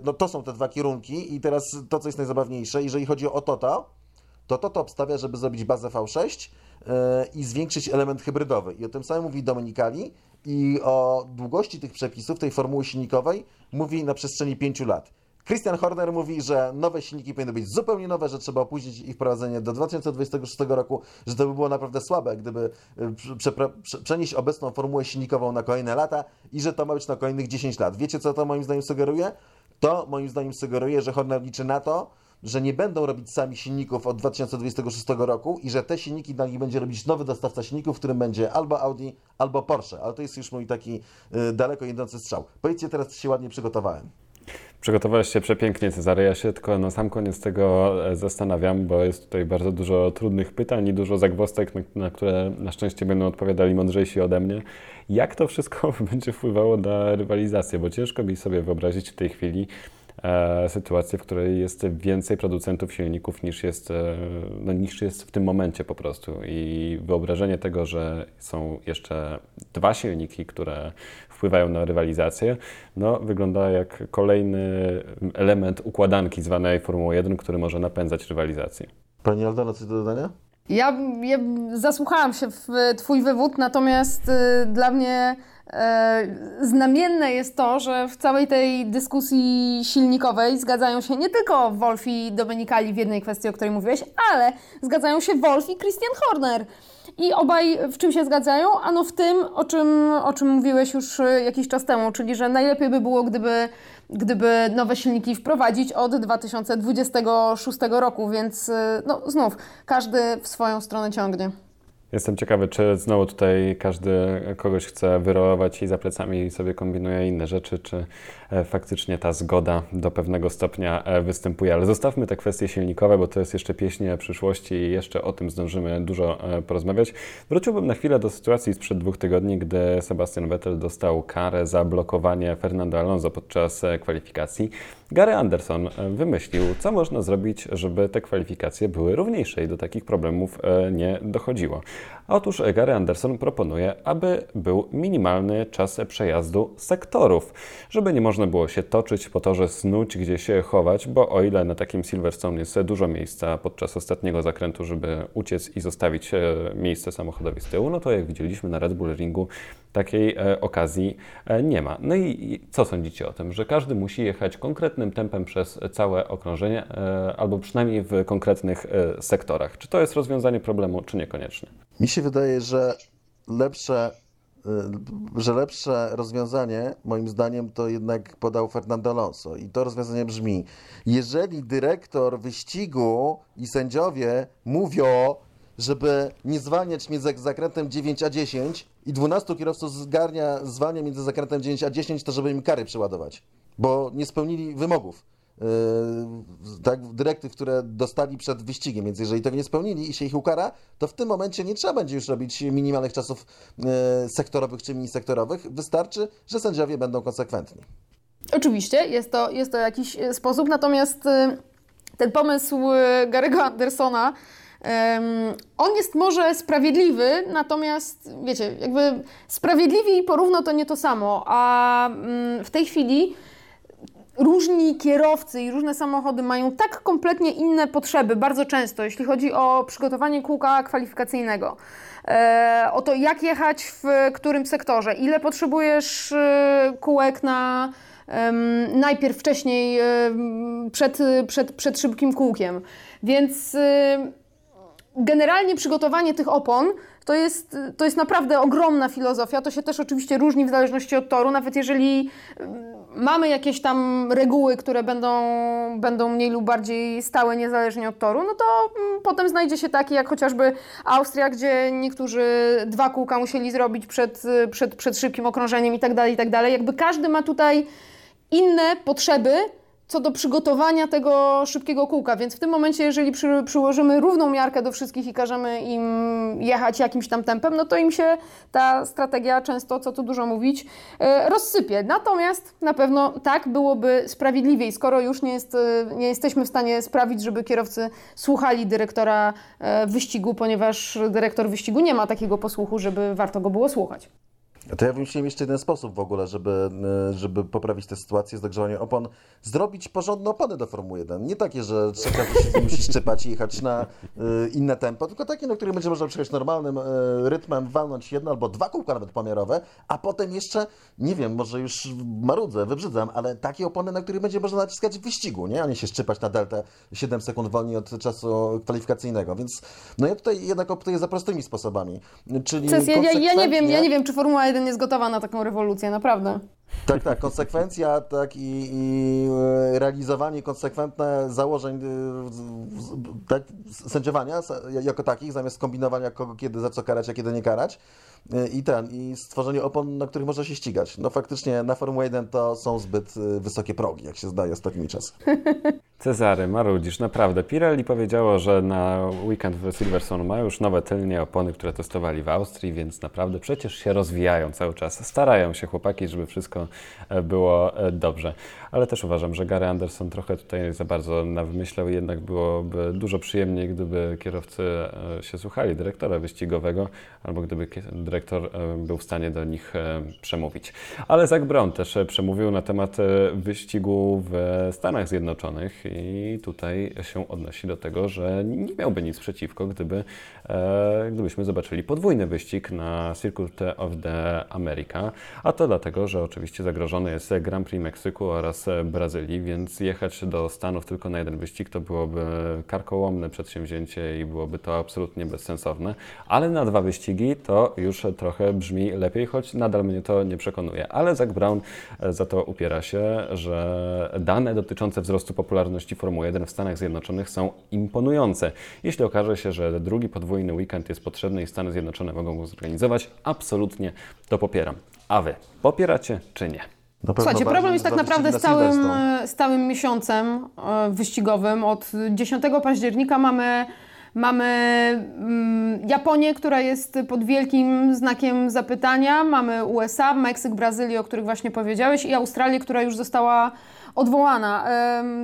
no to są te dwa kierunki i teraz to, co jest najzabawniejsze, jeżeli chodzi o Toto, to Toto obstawia, żeby zrobić bazę V6 e, i zwiększyć element hybrydowy. I o tym samym mówi Dominikali i o długości tych przepisów, tej formuły silnikowej mówi na przestrzeni 5 lat. Christian Horner mówi, że nowe silniki powinny być zupełnie nowe, że trzeba opóźnić ich wprowadzenie do 2026 roku, że to by było naprawdę słabe, gdyby e, prze, prze, prze, przenieść obecną formułę silnikową na kolejne lata i że to ma być na kolejnych 10 lat. Wiecie, co to moim zdaniem sugeruje? To moim zdaniem sugeruje, że Horner liczy na to, że nie będą robić sami silników od 2026 roku i że te silniki dla nich będzie robić nowy dostawca silników, w którym będzie albo Audi, albo Porsche. Ale to jest już mój taki y, daleko idący strzał. Powiedzcie teraz, czy się ładnie przygotowałem. Przygotowałeś się przepięknie, Cezary. Ja się tylko na sam koniec tego e, zastanawiam, bo jest tutaj bardzo dużo trudnych pytań i dużo zagwozdek, na, na które na szczęście będą odpowiadali mądrzejsi ode mnie. Jak to wszystko [laughs] będzie wpływało na rywalizację? Bo ciężko mi sobie wyobrazić w tej chwili e, sytuację, w której jest więcej producentów silników niż jest, e, no, niż jest w tym momencie po prostu. I wyobrażenie tego, że są jeszcze dwa silniki, które wpływają na rywalizację, no, wygląda jak kolejny element układanki zwanej Formułą 1, który może napędzać rywalizację. Pani Aldona, coś do dodania? Ja, ja zasłuchałam się w Twój wywód, natomiast y, dla mnie y, znamienne jest to, że w całej tej dyskusji silnikowej zgadzają się nie tylko Wolf i Domenicali w jednej kwestii, o której mówiłeś, ale zgadzają się Wolf i Christian Horner. I obaj w czym się zgadzają? Ano w tym, o czym, o czym mówiłeś już y, jakiś czas temu, czyli że najlepiej by było, gdyby, gdyby nowe silniki wprowadzić od 2026 roku, więc y, no, znów każdy w swoją stronę ciągnie. Jestem ciekawy, czy znowu tutaj każdy kogoś chce wyrołować i za plecami sobie kombinuje inne rzeczy, czy e, faktycznie ta zgoda do pewnego stopnia e, występuje. Ale zostawmy te kwestie silnikowe, bo to jest jeszcze pieśń przyszłości i jeszcze o tym zdążymy dużo e, porozmawiać. Wróciłbym na chwilę do sytuacji sprzed dwóch tygodni, gdy Sebastian Vettel dostał karę za blokowanie Fernando Alonso podczas kwalifikacji. Gary Anderson e, wymyślił, co można zrobić, żeby te kwalifikacje były równiejsze i do takich problemów e, nie dochodziło. Otóż Gary Anderson proponuje, aby był minimalny czas przejazdu sektorów, żeby nie można było się toczyć po torze, snuć, gdzie się chować, bo o ile na takim Silverstone jest dużo miejsca podczas ostatniego zakrętu, żeby uciec i zostawić e, miejsce samochodowi z tyłu, no to jak widzieliśmy na Red Bull Ringu, takiej e, okazji e, nie ma. No i, co sądzicie o tym, że każdy musi jechać konkretnym tempem przez całe okrążenie, albo przynajmniej w konkretnych sektorach? Czy to jest rozwiązanie problemu, czy niekoniecznie? Mi się wydaje, że lepsze, y, że lepsze rozwiązanie, moim zdaniem, to jednak podał Fernando Alonso. I to rozwiązanie brzmi: jeżeli dyrektor wyścigu i sędziowie mówią, żeby nie zwalniać między zakrętem 9 a 10 i 12 kierowców zgarnia, zwalnia między zakrętem 9 a 10, to żeby im kary przeładować, bo nie spełnili wymogów. Yy, tak, dyrektyw, które dostali przed wyścigiem, więc jeżeli tego nie spełnili i się ich ukara, to w tym momencie nie trzeba będzie już robić minimalnych czasów yy, sektorowych czy minisektorowych. Wystarczy, że sędziowie będą konsekwentni. Oczywiście, jest to, jest to jakiś e, sposób, natomiast y, ten pomysł y, Gary'ego Andersona, on jest może sprawiedliwy, natomiast wiecie, jakby sprawiedliwi i porówno to nie to samo, a mm, w tej chwili różni kierowcy i różne samochody mają tak kompletnie inne potrzeby, bardzo często, jeśli chodzi o przygotowanie kółka kwalifikacyjnego. E, o to, jak jechać w którym sektorze, ile potrzebujesz e, kółek na najpierw wcześniej em, przed, przed, przed szybkim kółkiem. Więc generalnie przygotowanie tych opon to jest, to jest naprawdę ogromna filozofia. To się też oczywiście różni w zależności od toru, nawet jeżeli mamy jakieś tam reguły, które będą, będą mniej lub bardziej stałe niezależnie od toru, no to mm, potem znajdzie się taki jak chociażby Austria, gdzie niektórzy dwa kółka musieli zrobić przed, przed, przed szybkim okrążeniem i tak dalej, i tak dalej. Jakby każdy ma tutaj inne potrzeby co do przygotowania tego szybkiego kółka, więc w tym momencie, jeżeli przy, przyłożymy równą miarkę do wszystkich i każemy im jechać jakimś tam tempem, no to im się ta strategia często, co tu dużo mówić, e, rozsypie. Natomiast na pewno tak byłoby sprawiedliwiej, skoro już nie, jest, e, nie jesteśmy w stanie sprawić, żeby kierowcy słuchali dyrektora e, wyścigu, ponieważ dyrektor wyścigu nie ma takiego posłuchu, żeby warto go było słuchać. To ja wymyśliłem jeszcze jeden sposób w ogóle, żeby, e, żeby poprawić tę sytuację z dogrzewaniem opon. Zrobić porządne opony do Formuły 1. Nie takie, że trzeba się musi szczypać i jechać na y, inne tempo, tylko takie, na których będzie można przejechać normalnym y, rytmem, walnąć jedno albo dwa kółka nawet pomiarowe, a potem jeszcze, nie wiem, może już marudzę, wybrzydzam, ale takie opony, na których będzie można naciskać w wyścigu, nie? A nie się szczypać na deltę 7 sekund wolniej od czasu kwalifikacyjnego. Więc no ja tutaj jednak optuję za prostymi sposobami. Czyli ja, ja, nie wiem, ja nie wiem, czy Formuła 1 jest gotowa na taką rewolucję, naprawdę. Tak, tak, konsekwencja tak i, i e, realizowanie konsekwentne założeń e, z- z- tak, sędziowania jako takich, zamiast kombinowania kogo kiedy za co karać, a kiedy nie karać. E, I ten, i stworzenie opon, na których można się ścigać. No faktycznie na Formułę 1 to są zbyt wysokie progi, jak się zdaje ostatnimi czasy. [laughs] Cezary, marudzisz, naprawdę. Pirelli powiedziało, że na weekend w Silverstone ma już nowe tylnie opony, które testowali w Austrii, więc naprawdę przecież się rozwijają cały czas. Starają się chłopaki, żeby wszystko e, było e, dobrze. Ale też uważam, że Gary Anderson trochę tutaj za bardzo nawymyślał jednak byłoby dużo przyjemniej, gdyby kierowcy e, się słuchali dyrektora wyścigowego, albo gdyby dyrektor e, był w stanie do nich e, przemówić. Ale Zach Brown też przemówił na temat wyścigu w Stanach Zjednoczonych i tutaj się odnosi do tego, że nie miałby nic przeciwko, gdyby, gdybyśmy zobaczyli podwójny wyścig na Circuit of the America, a to dlatego, że oczywiście zagrożony jest Grand Prix Meksyku oraz e, Brazylii, więc jechać do Stanów tylko na jeden wyścig to byłoby karkołomne przedsięwzięcie i byłoby to absolutnie bezsensowne, ale na dwa wyścigi to już trochę brzmi lepiej, choć nadal mnie to nie przekonuje. Ale Zach Brown e, za to upiera się, że dane dotyczące wzrostu popularności Formuły 1 w Stanach Zjednoczonych są imponujące. Jeśli okaże się, że drugi podwójny weekend jest potrzebny i Stany Zjednoczone mogą go zorganizować, absolutnie to popieram. A wy popieracie czy nie? Na Słuchajcie, problem jest tak naprawdę z całym, z całym miesiącem e, wyścigowym. Od 10 października mamy, mamy mm, Japonię, która jest pod wielkim znakiem zapytania. Mamy USA, Meksyk, Brazylię, o których właśnie powiedziałeś i Australię, która już została odwołana.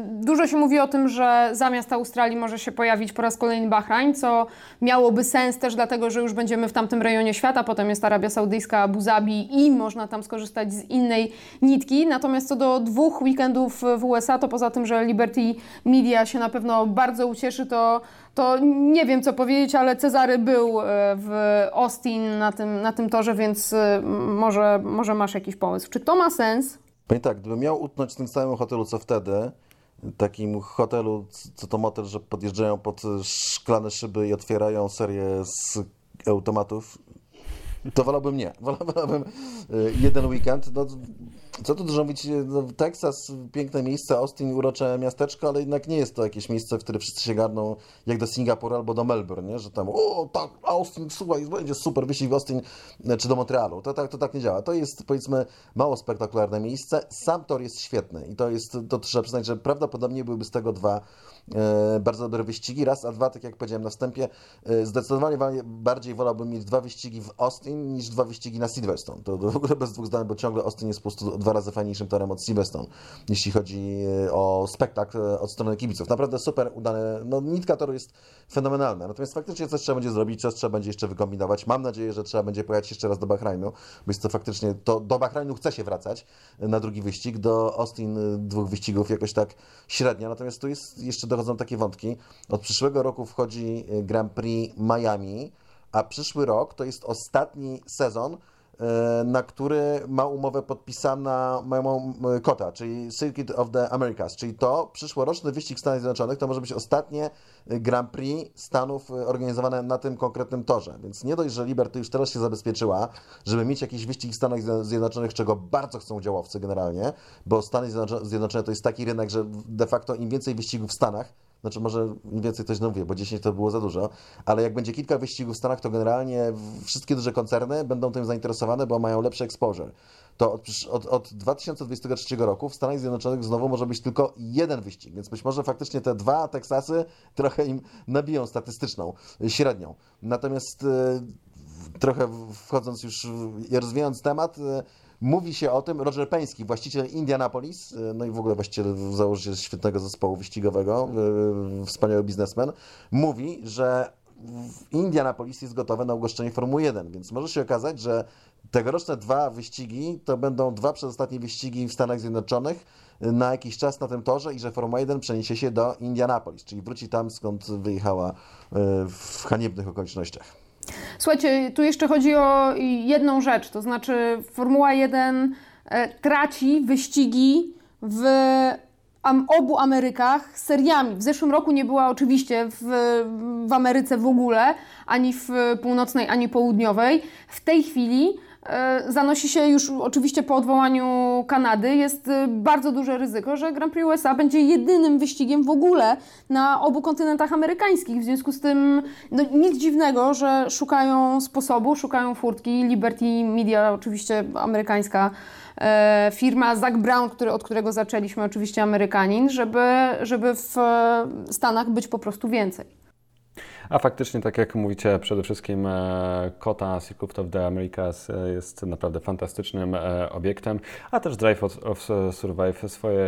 Dużo się mówi o tym, że zamiast Australii może się pojawić po raz kolejny Bahrain, co miałoby sens też dlatego, że już będziemy w tamtym rejonie świata, potem jest Arabia Saudyjska, Abu Zabi i można tam skorzystać z innej nitki. Natomiast co do dwóch weekendów w USA, to poza tym, że Liberty Media się na pewno bardzo ucieszy, to, to nie wiem co powiedzieć, ale Cezary był e, w Austin na tym, na tym torze, więc e, może, może masz jakiś pomysł. Czy to ma sens? Powiem tak, gdybym miał utknąć w tym samym hotelu co wtedy, takim hotelu, co to motel, że podjeżdżają pod szklane szyby i otwierają serię z automatów, to wolałbym nie. [laughs] Wolałbym y, jeden weekend. No, co tu dużo mówić, y, no, Teksas, piękne miejsce, Austin, urocze miasteczko, ale jednak nie jest to jakieś miejsce, w które wszyscy się garną jak do Singapuru albo do Melbourne, nie? że tam, o tak, Austin, słuchaj, będzie super wyścig w Austin, y, czy do Montrealu. To tak, to tak nie działa. To jest, powiedzmy, mało spektakularne miejsce. Sam tor jest świetny i to jest, to trzeba przyznać, że prawdopodobnie byłyby z tego dwa e, bardzo dobre wyścigi. Raz, a dwa, tak jak powiedziałem na wstępie, e, zdecydowanie wa- bardziej wolałbym mieć dwa wyścigi w Austin niż dwa wyścigi na Silverstone. To w ogóle bez dwóch zdań, bo ciągle Austin jest po prostu dwa razy fajniejszym torem od Silverstone, jeśli chodzi e, o spektakl e, od strony kibiców. Naprawdę super udane. No, nitka toru jest fenomenalna. Natomiast faktycznie coś trzeba będzie zrobić, coś trzeba będzie jeszcze wykombinować. Mam nadzieję, że trzeba będzie pojechać jeszcze raz do Bahrajnu, bo jest to faktycznie, to do Bahrajnu chce się wracać e, na drugi wyścig, do Austin e, dwóch wyścigów jakoś tak średnio. Natomiast tu jest, jeszcze dochodzą takie wątki. Od przyszłego roku wchodzi Grand Prix Miami, a przyszły rok to jest ostatni sezon na który ma umowę podpisana mają e, kota, czyli Circuit of the Americas, czyli to przyszłoroczny wyścig Stanów Zjednoczonych to może być ostatnie Grand Prix Stanów e, organizowane na tym konkretnym torze. Więc nie dość, że Liberty już teraz się zabezpieczyła, żeby mieć jakiś wyścig w Stanach Zjednoczonych, czego bardzo chcą działowcy generalnie, bo Stany Zjednoczo- Zjednoczone to jest taki rynek, że de facto im więcej wyścigów w Stanach, znaczy może więcej coś mówię, bo 10 to było za dużo, ale jak będzie kilka wyścigów w Stanach, to generalnie wszystkie duże koncerny będą tym zainteresowane, bo mają lepszy exposure. To od, od, od 2023 roku w Stanach Zjednoczonych znowu może być tylko jeden wyścig, więc być może faktycznie te dwa Teksasy trochę im nabiją statystyczną średnią. Natomiast e, trochę wchodząc już, rozwijając temat, e, mówi się o tym, Roger Peński, właściciel Indianapolis, e, no i w ogóle właściciel, założyciel świetnego zespołu wyścigowego, e, wspaniały biznesmen, mówi, że Indianapolis jest gotowe na ugoszczenie Formuły 1, więc może się okazać, że tegoroczne dwa wyścigi to będą dwa przedostatnie wyścigi w Stanach Zjednoczonych e, na jakiś czas na tym torze i że Formuła 1 przeniesie się do Indianapolis, czyli wróci tam, skąd wyjechała w haniebnych okolicznościach. Słuchajcie, tu jeszcze chodzi o jedną rzecz, to znaczy Formuła 1 e, traci wyścigi w obu Amerykach seriami. W zeszłym roku nie była oczywiście w, w Ameryce w ogóle, ani w północnej, ani południowej. W tej chwili zanosi się już oczywiście po odwołaniu Kanady, jest e, bardzo duże ryzyko, że Grand Prix USA będzie jedynym wyścigiem w ogóle na obu kontynentach amerykańskich. W związku z tym no, nic dziwnego, że szukają sposobu, szukają furtki. Liberty Media, oczywiście amerykańska e, firma, Zach Brown, który, od którego zaczęliśmy, oczywiście Amerykanin, żeby, żeby w e, Stanach być po prostu więcej. A faktycznie, tak jak mówicie, przede wszystkim e, Kota Circuit of the Americas e, jest naprawdę fantastycznym e, obiektem, a też Drive of, of Survive swoje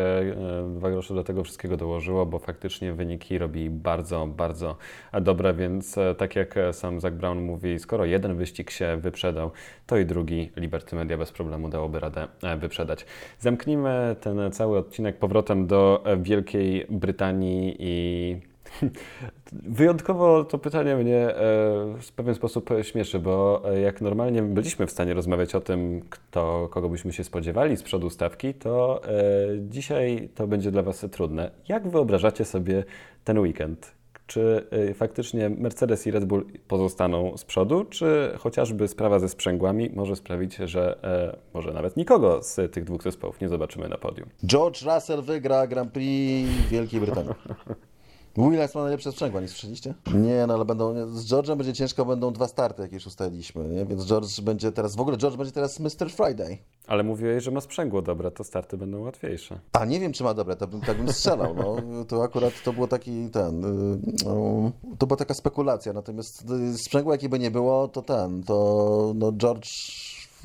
dwa grosze do tego wszystkiego dołożyło, bo faktycznie wyniki robi bardzo, bardzo dobre, więc tak jak sam Zach Brown mówi, skoro jeden wyścig się wyprzedał, to i drugi Liberty Media bez problemu dałoby radę wyprzedać. Zamknijmy ten cały odcinek powrotem do Wielkiej Brytanii i [laughs] Wyjątkowo to pytanie mnie e, w pewien sposób śmieszy, bo e, jak normalnie byliśmy w stanie rozmawiać o tym, kto, kogo byśmy się spodziewali z przodu stawki, to e, dzisiaj to będzie dla Was trudne. Jak wyobrażacie sobie ten weekend? Czy faktycznie Mercedes i Red Bull pozostaną z przodu, czy chociażby sprawa ze sprzęgłami może sprawić, że może nawet nikogo z tych dwóch zespołów nie zobaczymy na podium? George Russell wygra Grand Prix Wielkiej Brytanii. [laughs] Williams ma najlepsze sprzęgła, nie słyszeliście? Nie, no ale będą, z George'em będzie ciężko, będą dwa starty, jak już ustaliliśmy, nie? Więc George będzie teraz, w ogóle George będzie teraz Mr. Friday. Ale mówiłeś, że ma sprzęgło dobre, to starty będą łatwiejsze. A nie wiem, czy ma dobre, to bym, tak bym strzelał, no. [laughs] To akurat to było taki, ten, y, no, to była taka spekulacja, natomiast y, sprzęgła jakie by nie było, to ten, to no George,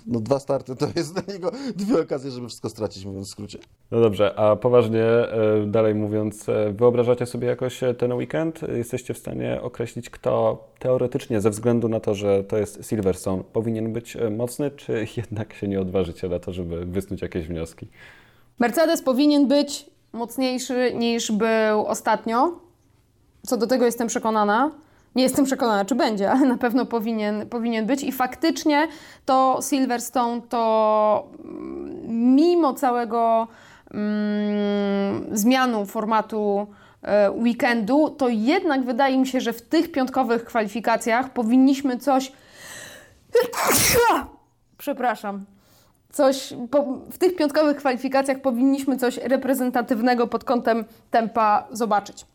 no dwa starty to jest dla niego dwie okazje, żeby wszystko stracić, mówiąc w skrócie. No dobrze, a poważnie, e, dalej mówiąc, e, wyobrażacie sobie jakoś e, ten weekend? Jesteście w stanie określić, kto teoretycznie, ze względu na to, że to jest Silverstone, powinien być mocny, czy [laughs] jednak się nie odważycie na to, żeby wysnuć jakieś wnioski? Mercedes powinien być mocniejszy niż był ostatnio. Co do tego jestem przekonana. Nie jestem przekonana, czy będzie, ale na pewno powinien, powinien być. I faktycznie to Silverstone to mm, mimo całego mm, zmianu formatu e, weekendu, to jednak wydaje mi się, że w tych piątkowych kwalifikacjach powinniśmy coś. [coughs] Przepraszam coś, po, w tych piątkowych kwalifikacjach powinniśmy coś reprezentatywnego pod kątem tempa zobaczyć.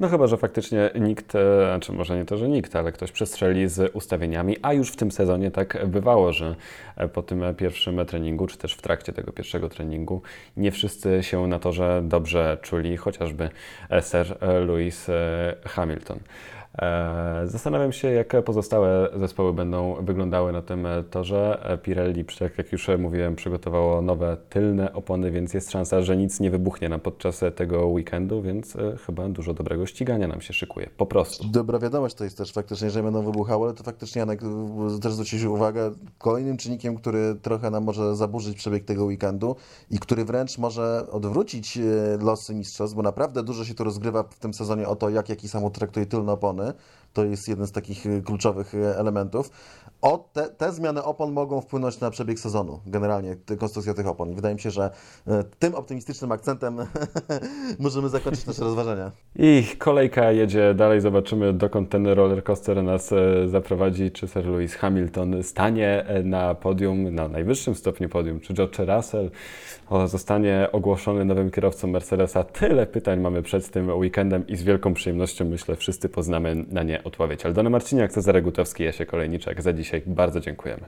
No chyba, że faktycznie nikt, e, znaczy może nie to, że nikt, ale ktoś przestrzeli z ustawieniami, a już w tym sezonie tak bywało, że e, po tym pierwszym treningu, czy też w trakcie tego pierwszego treningu, nie wszyscy się na torze dobrze czuli, chociażby e, Sir Lewis Hamilton. E, Zastanawiam się, jak pozostałe zespoły będą wyglądały na tym torze. E, Pirelli, tak jak już mówiłem, przygotowało nowe tylne opony, więc jest szansa, że nic nie wybuchnie nam podczas tego weekendu, więc e, chyba dużo dobrego ścigania nam się szykuje. Po prostu. Dobra wiadomość to jest też faktycznie, że będą wybuchały, ale to faktycznie, Janek, też zwrócić uwagę, kolejnym czynnikiem, który trochę nam może zaburzyć przebieg tego weekendu i który wręcz może odwrócić losy mistrzostw, bo naprawdę dużo się tu rozgrywa w tym sezonie o to, jak jaki samochód traktuje tylne opony, To jest jeden z takich y, kluczowych y, elementów. O, te, te zmiany opon mogą wpłynąć na przebieg sezonu, generalnie konstrukcja tych opon. I wydaje mi się, że y, tym optymistycznym akcentem [laughs] możemy zakończyć nasze rozważania. I kolejka jedzie dalej, zobaczymy dokąd ten rollercoaster nas e, zaprowadzi, czy Sir Lewis Hamilton stanie e, na podium, na najwyższym stopniu podium, czy George Russell zostanie ogłoszony nowym kierowcą Mercedesa. Tyle pytań mamy przed tym weekendem i z wielką przyjemnością myślę wszyscy poznamy na nie odpowiedź. Aldona Marciniak, Cezary Gutowski, Jasie Kolejniczak. Za dzisiaj bardzo dziękujemy.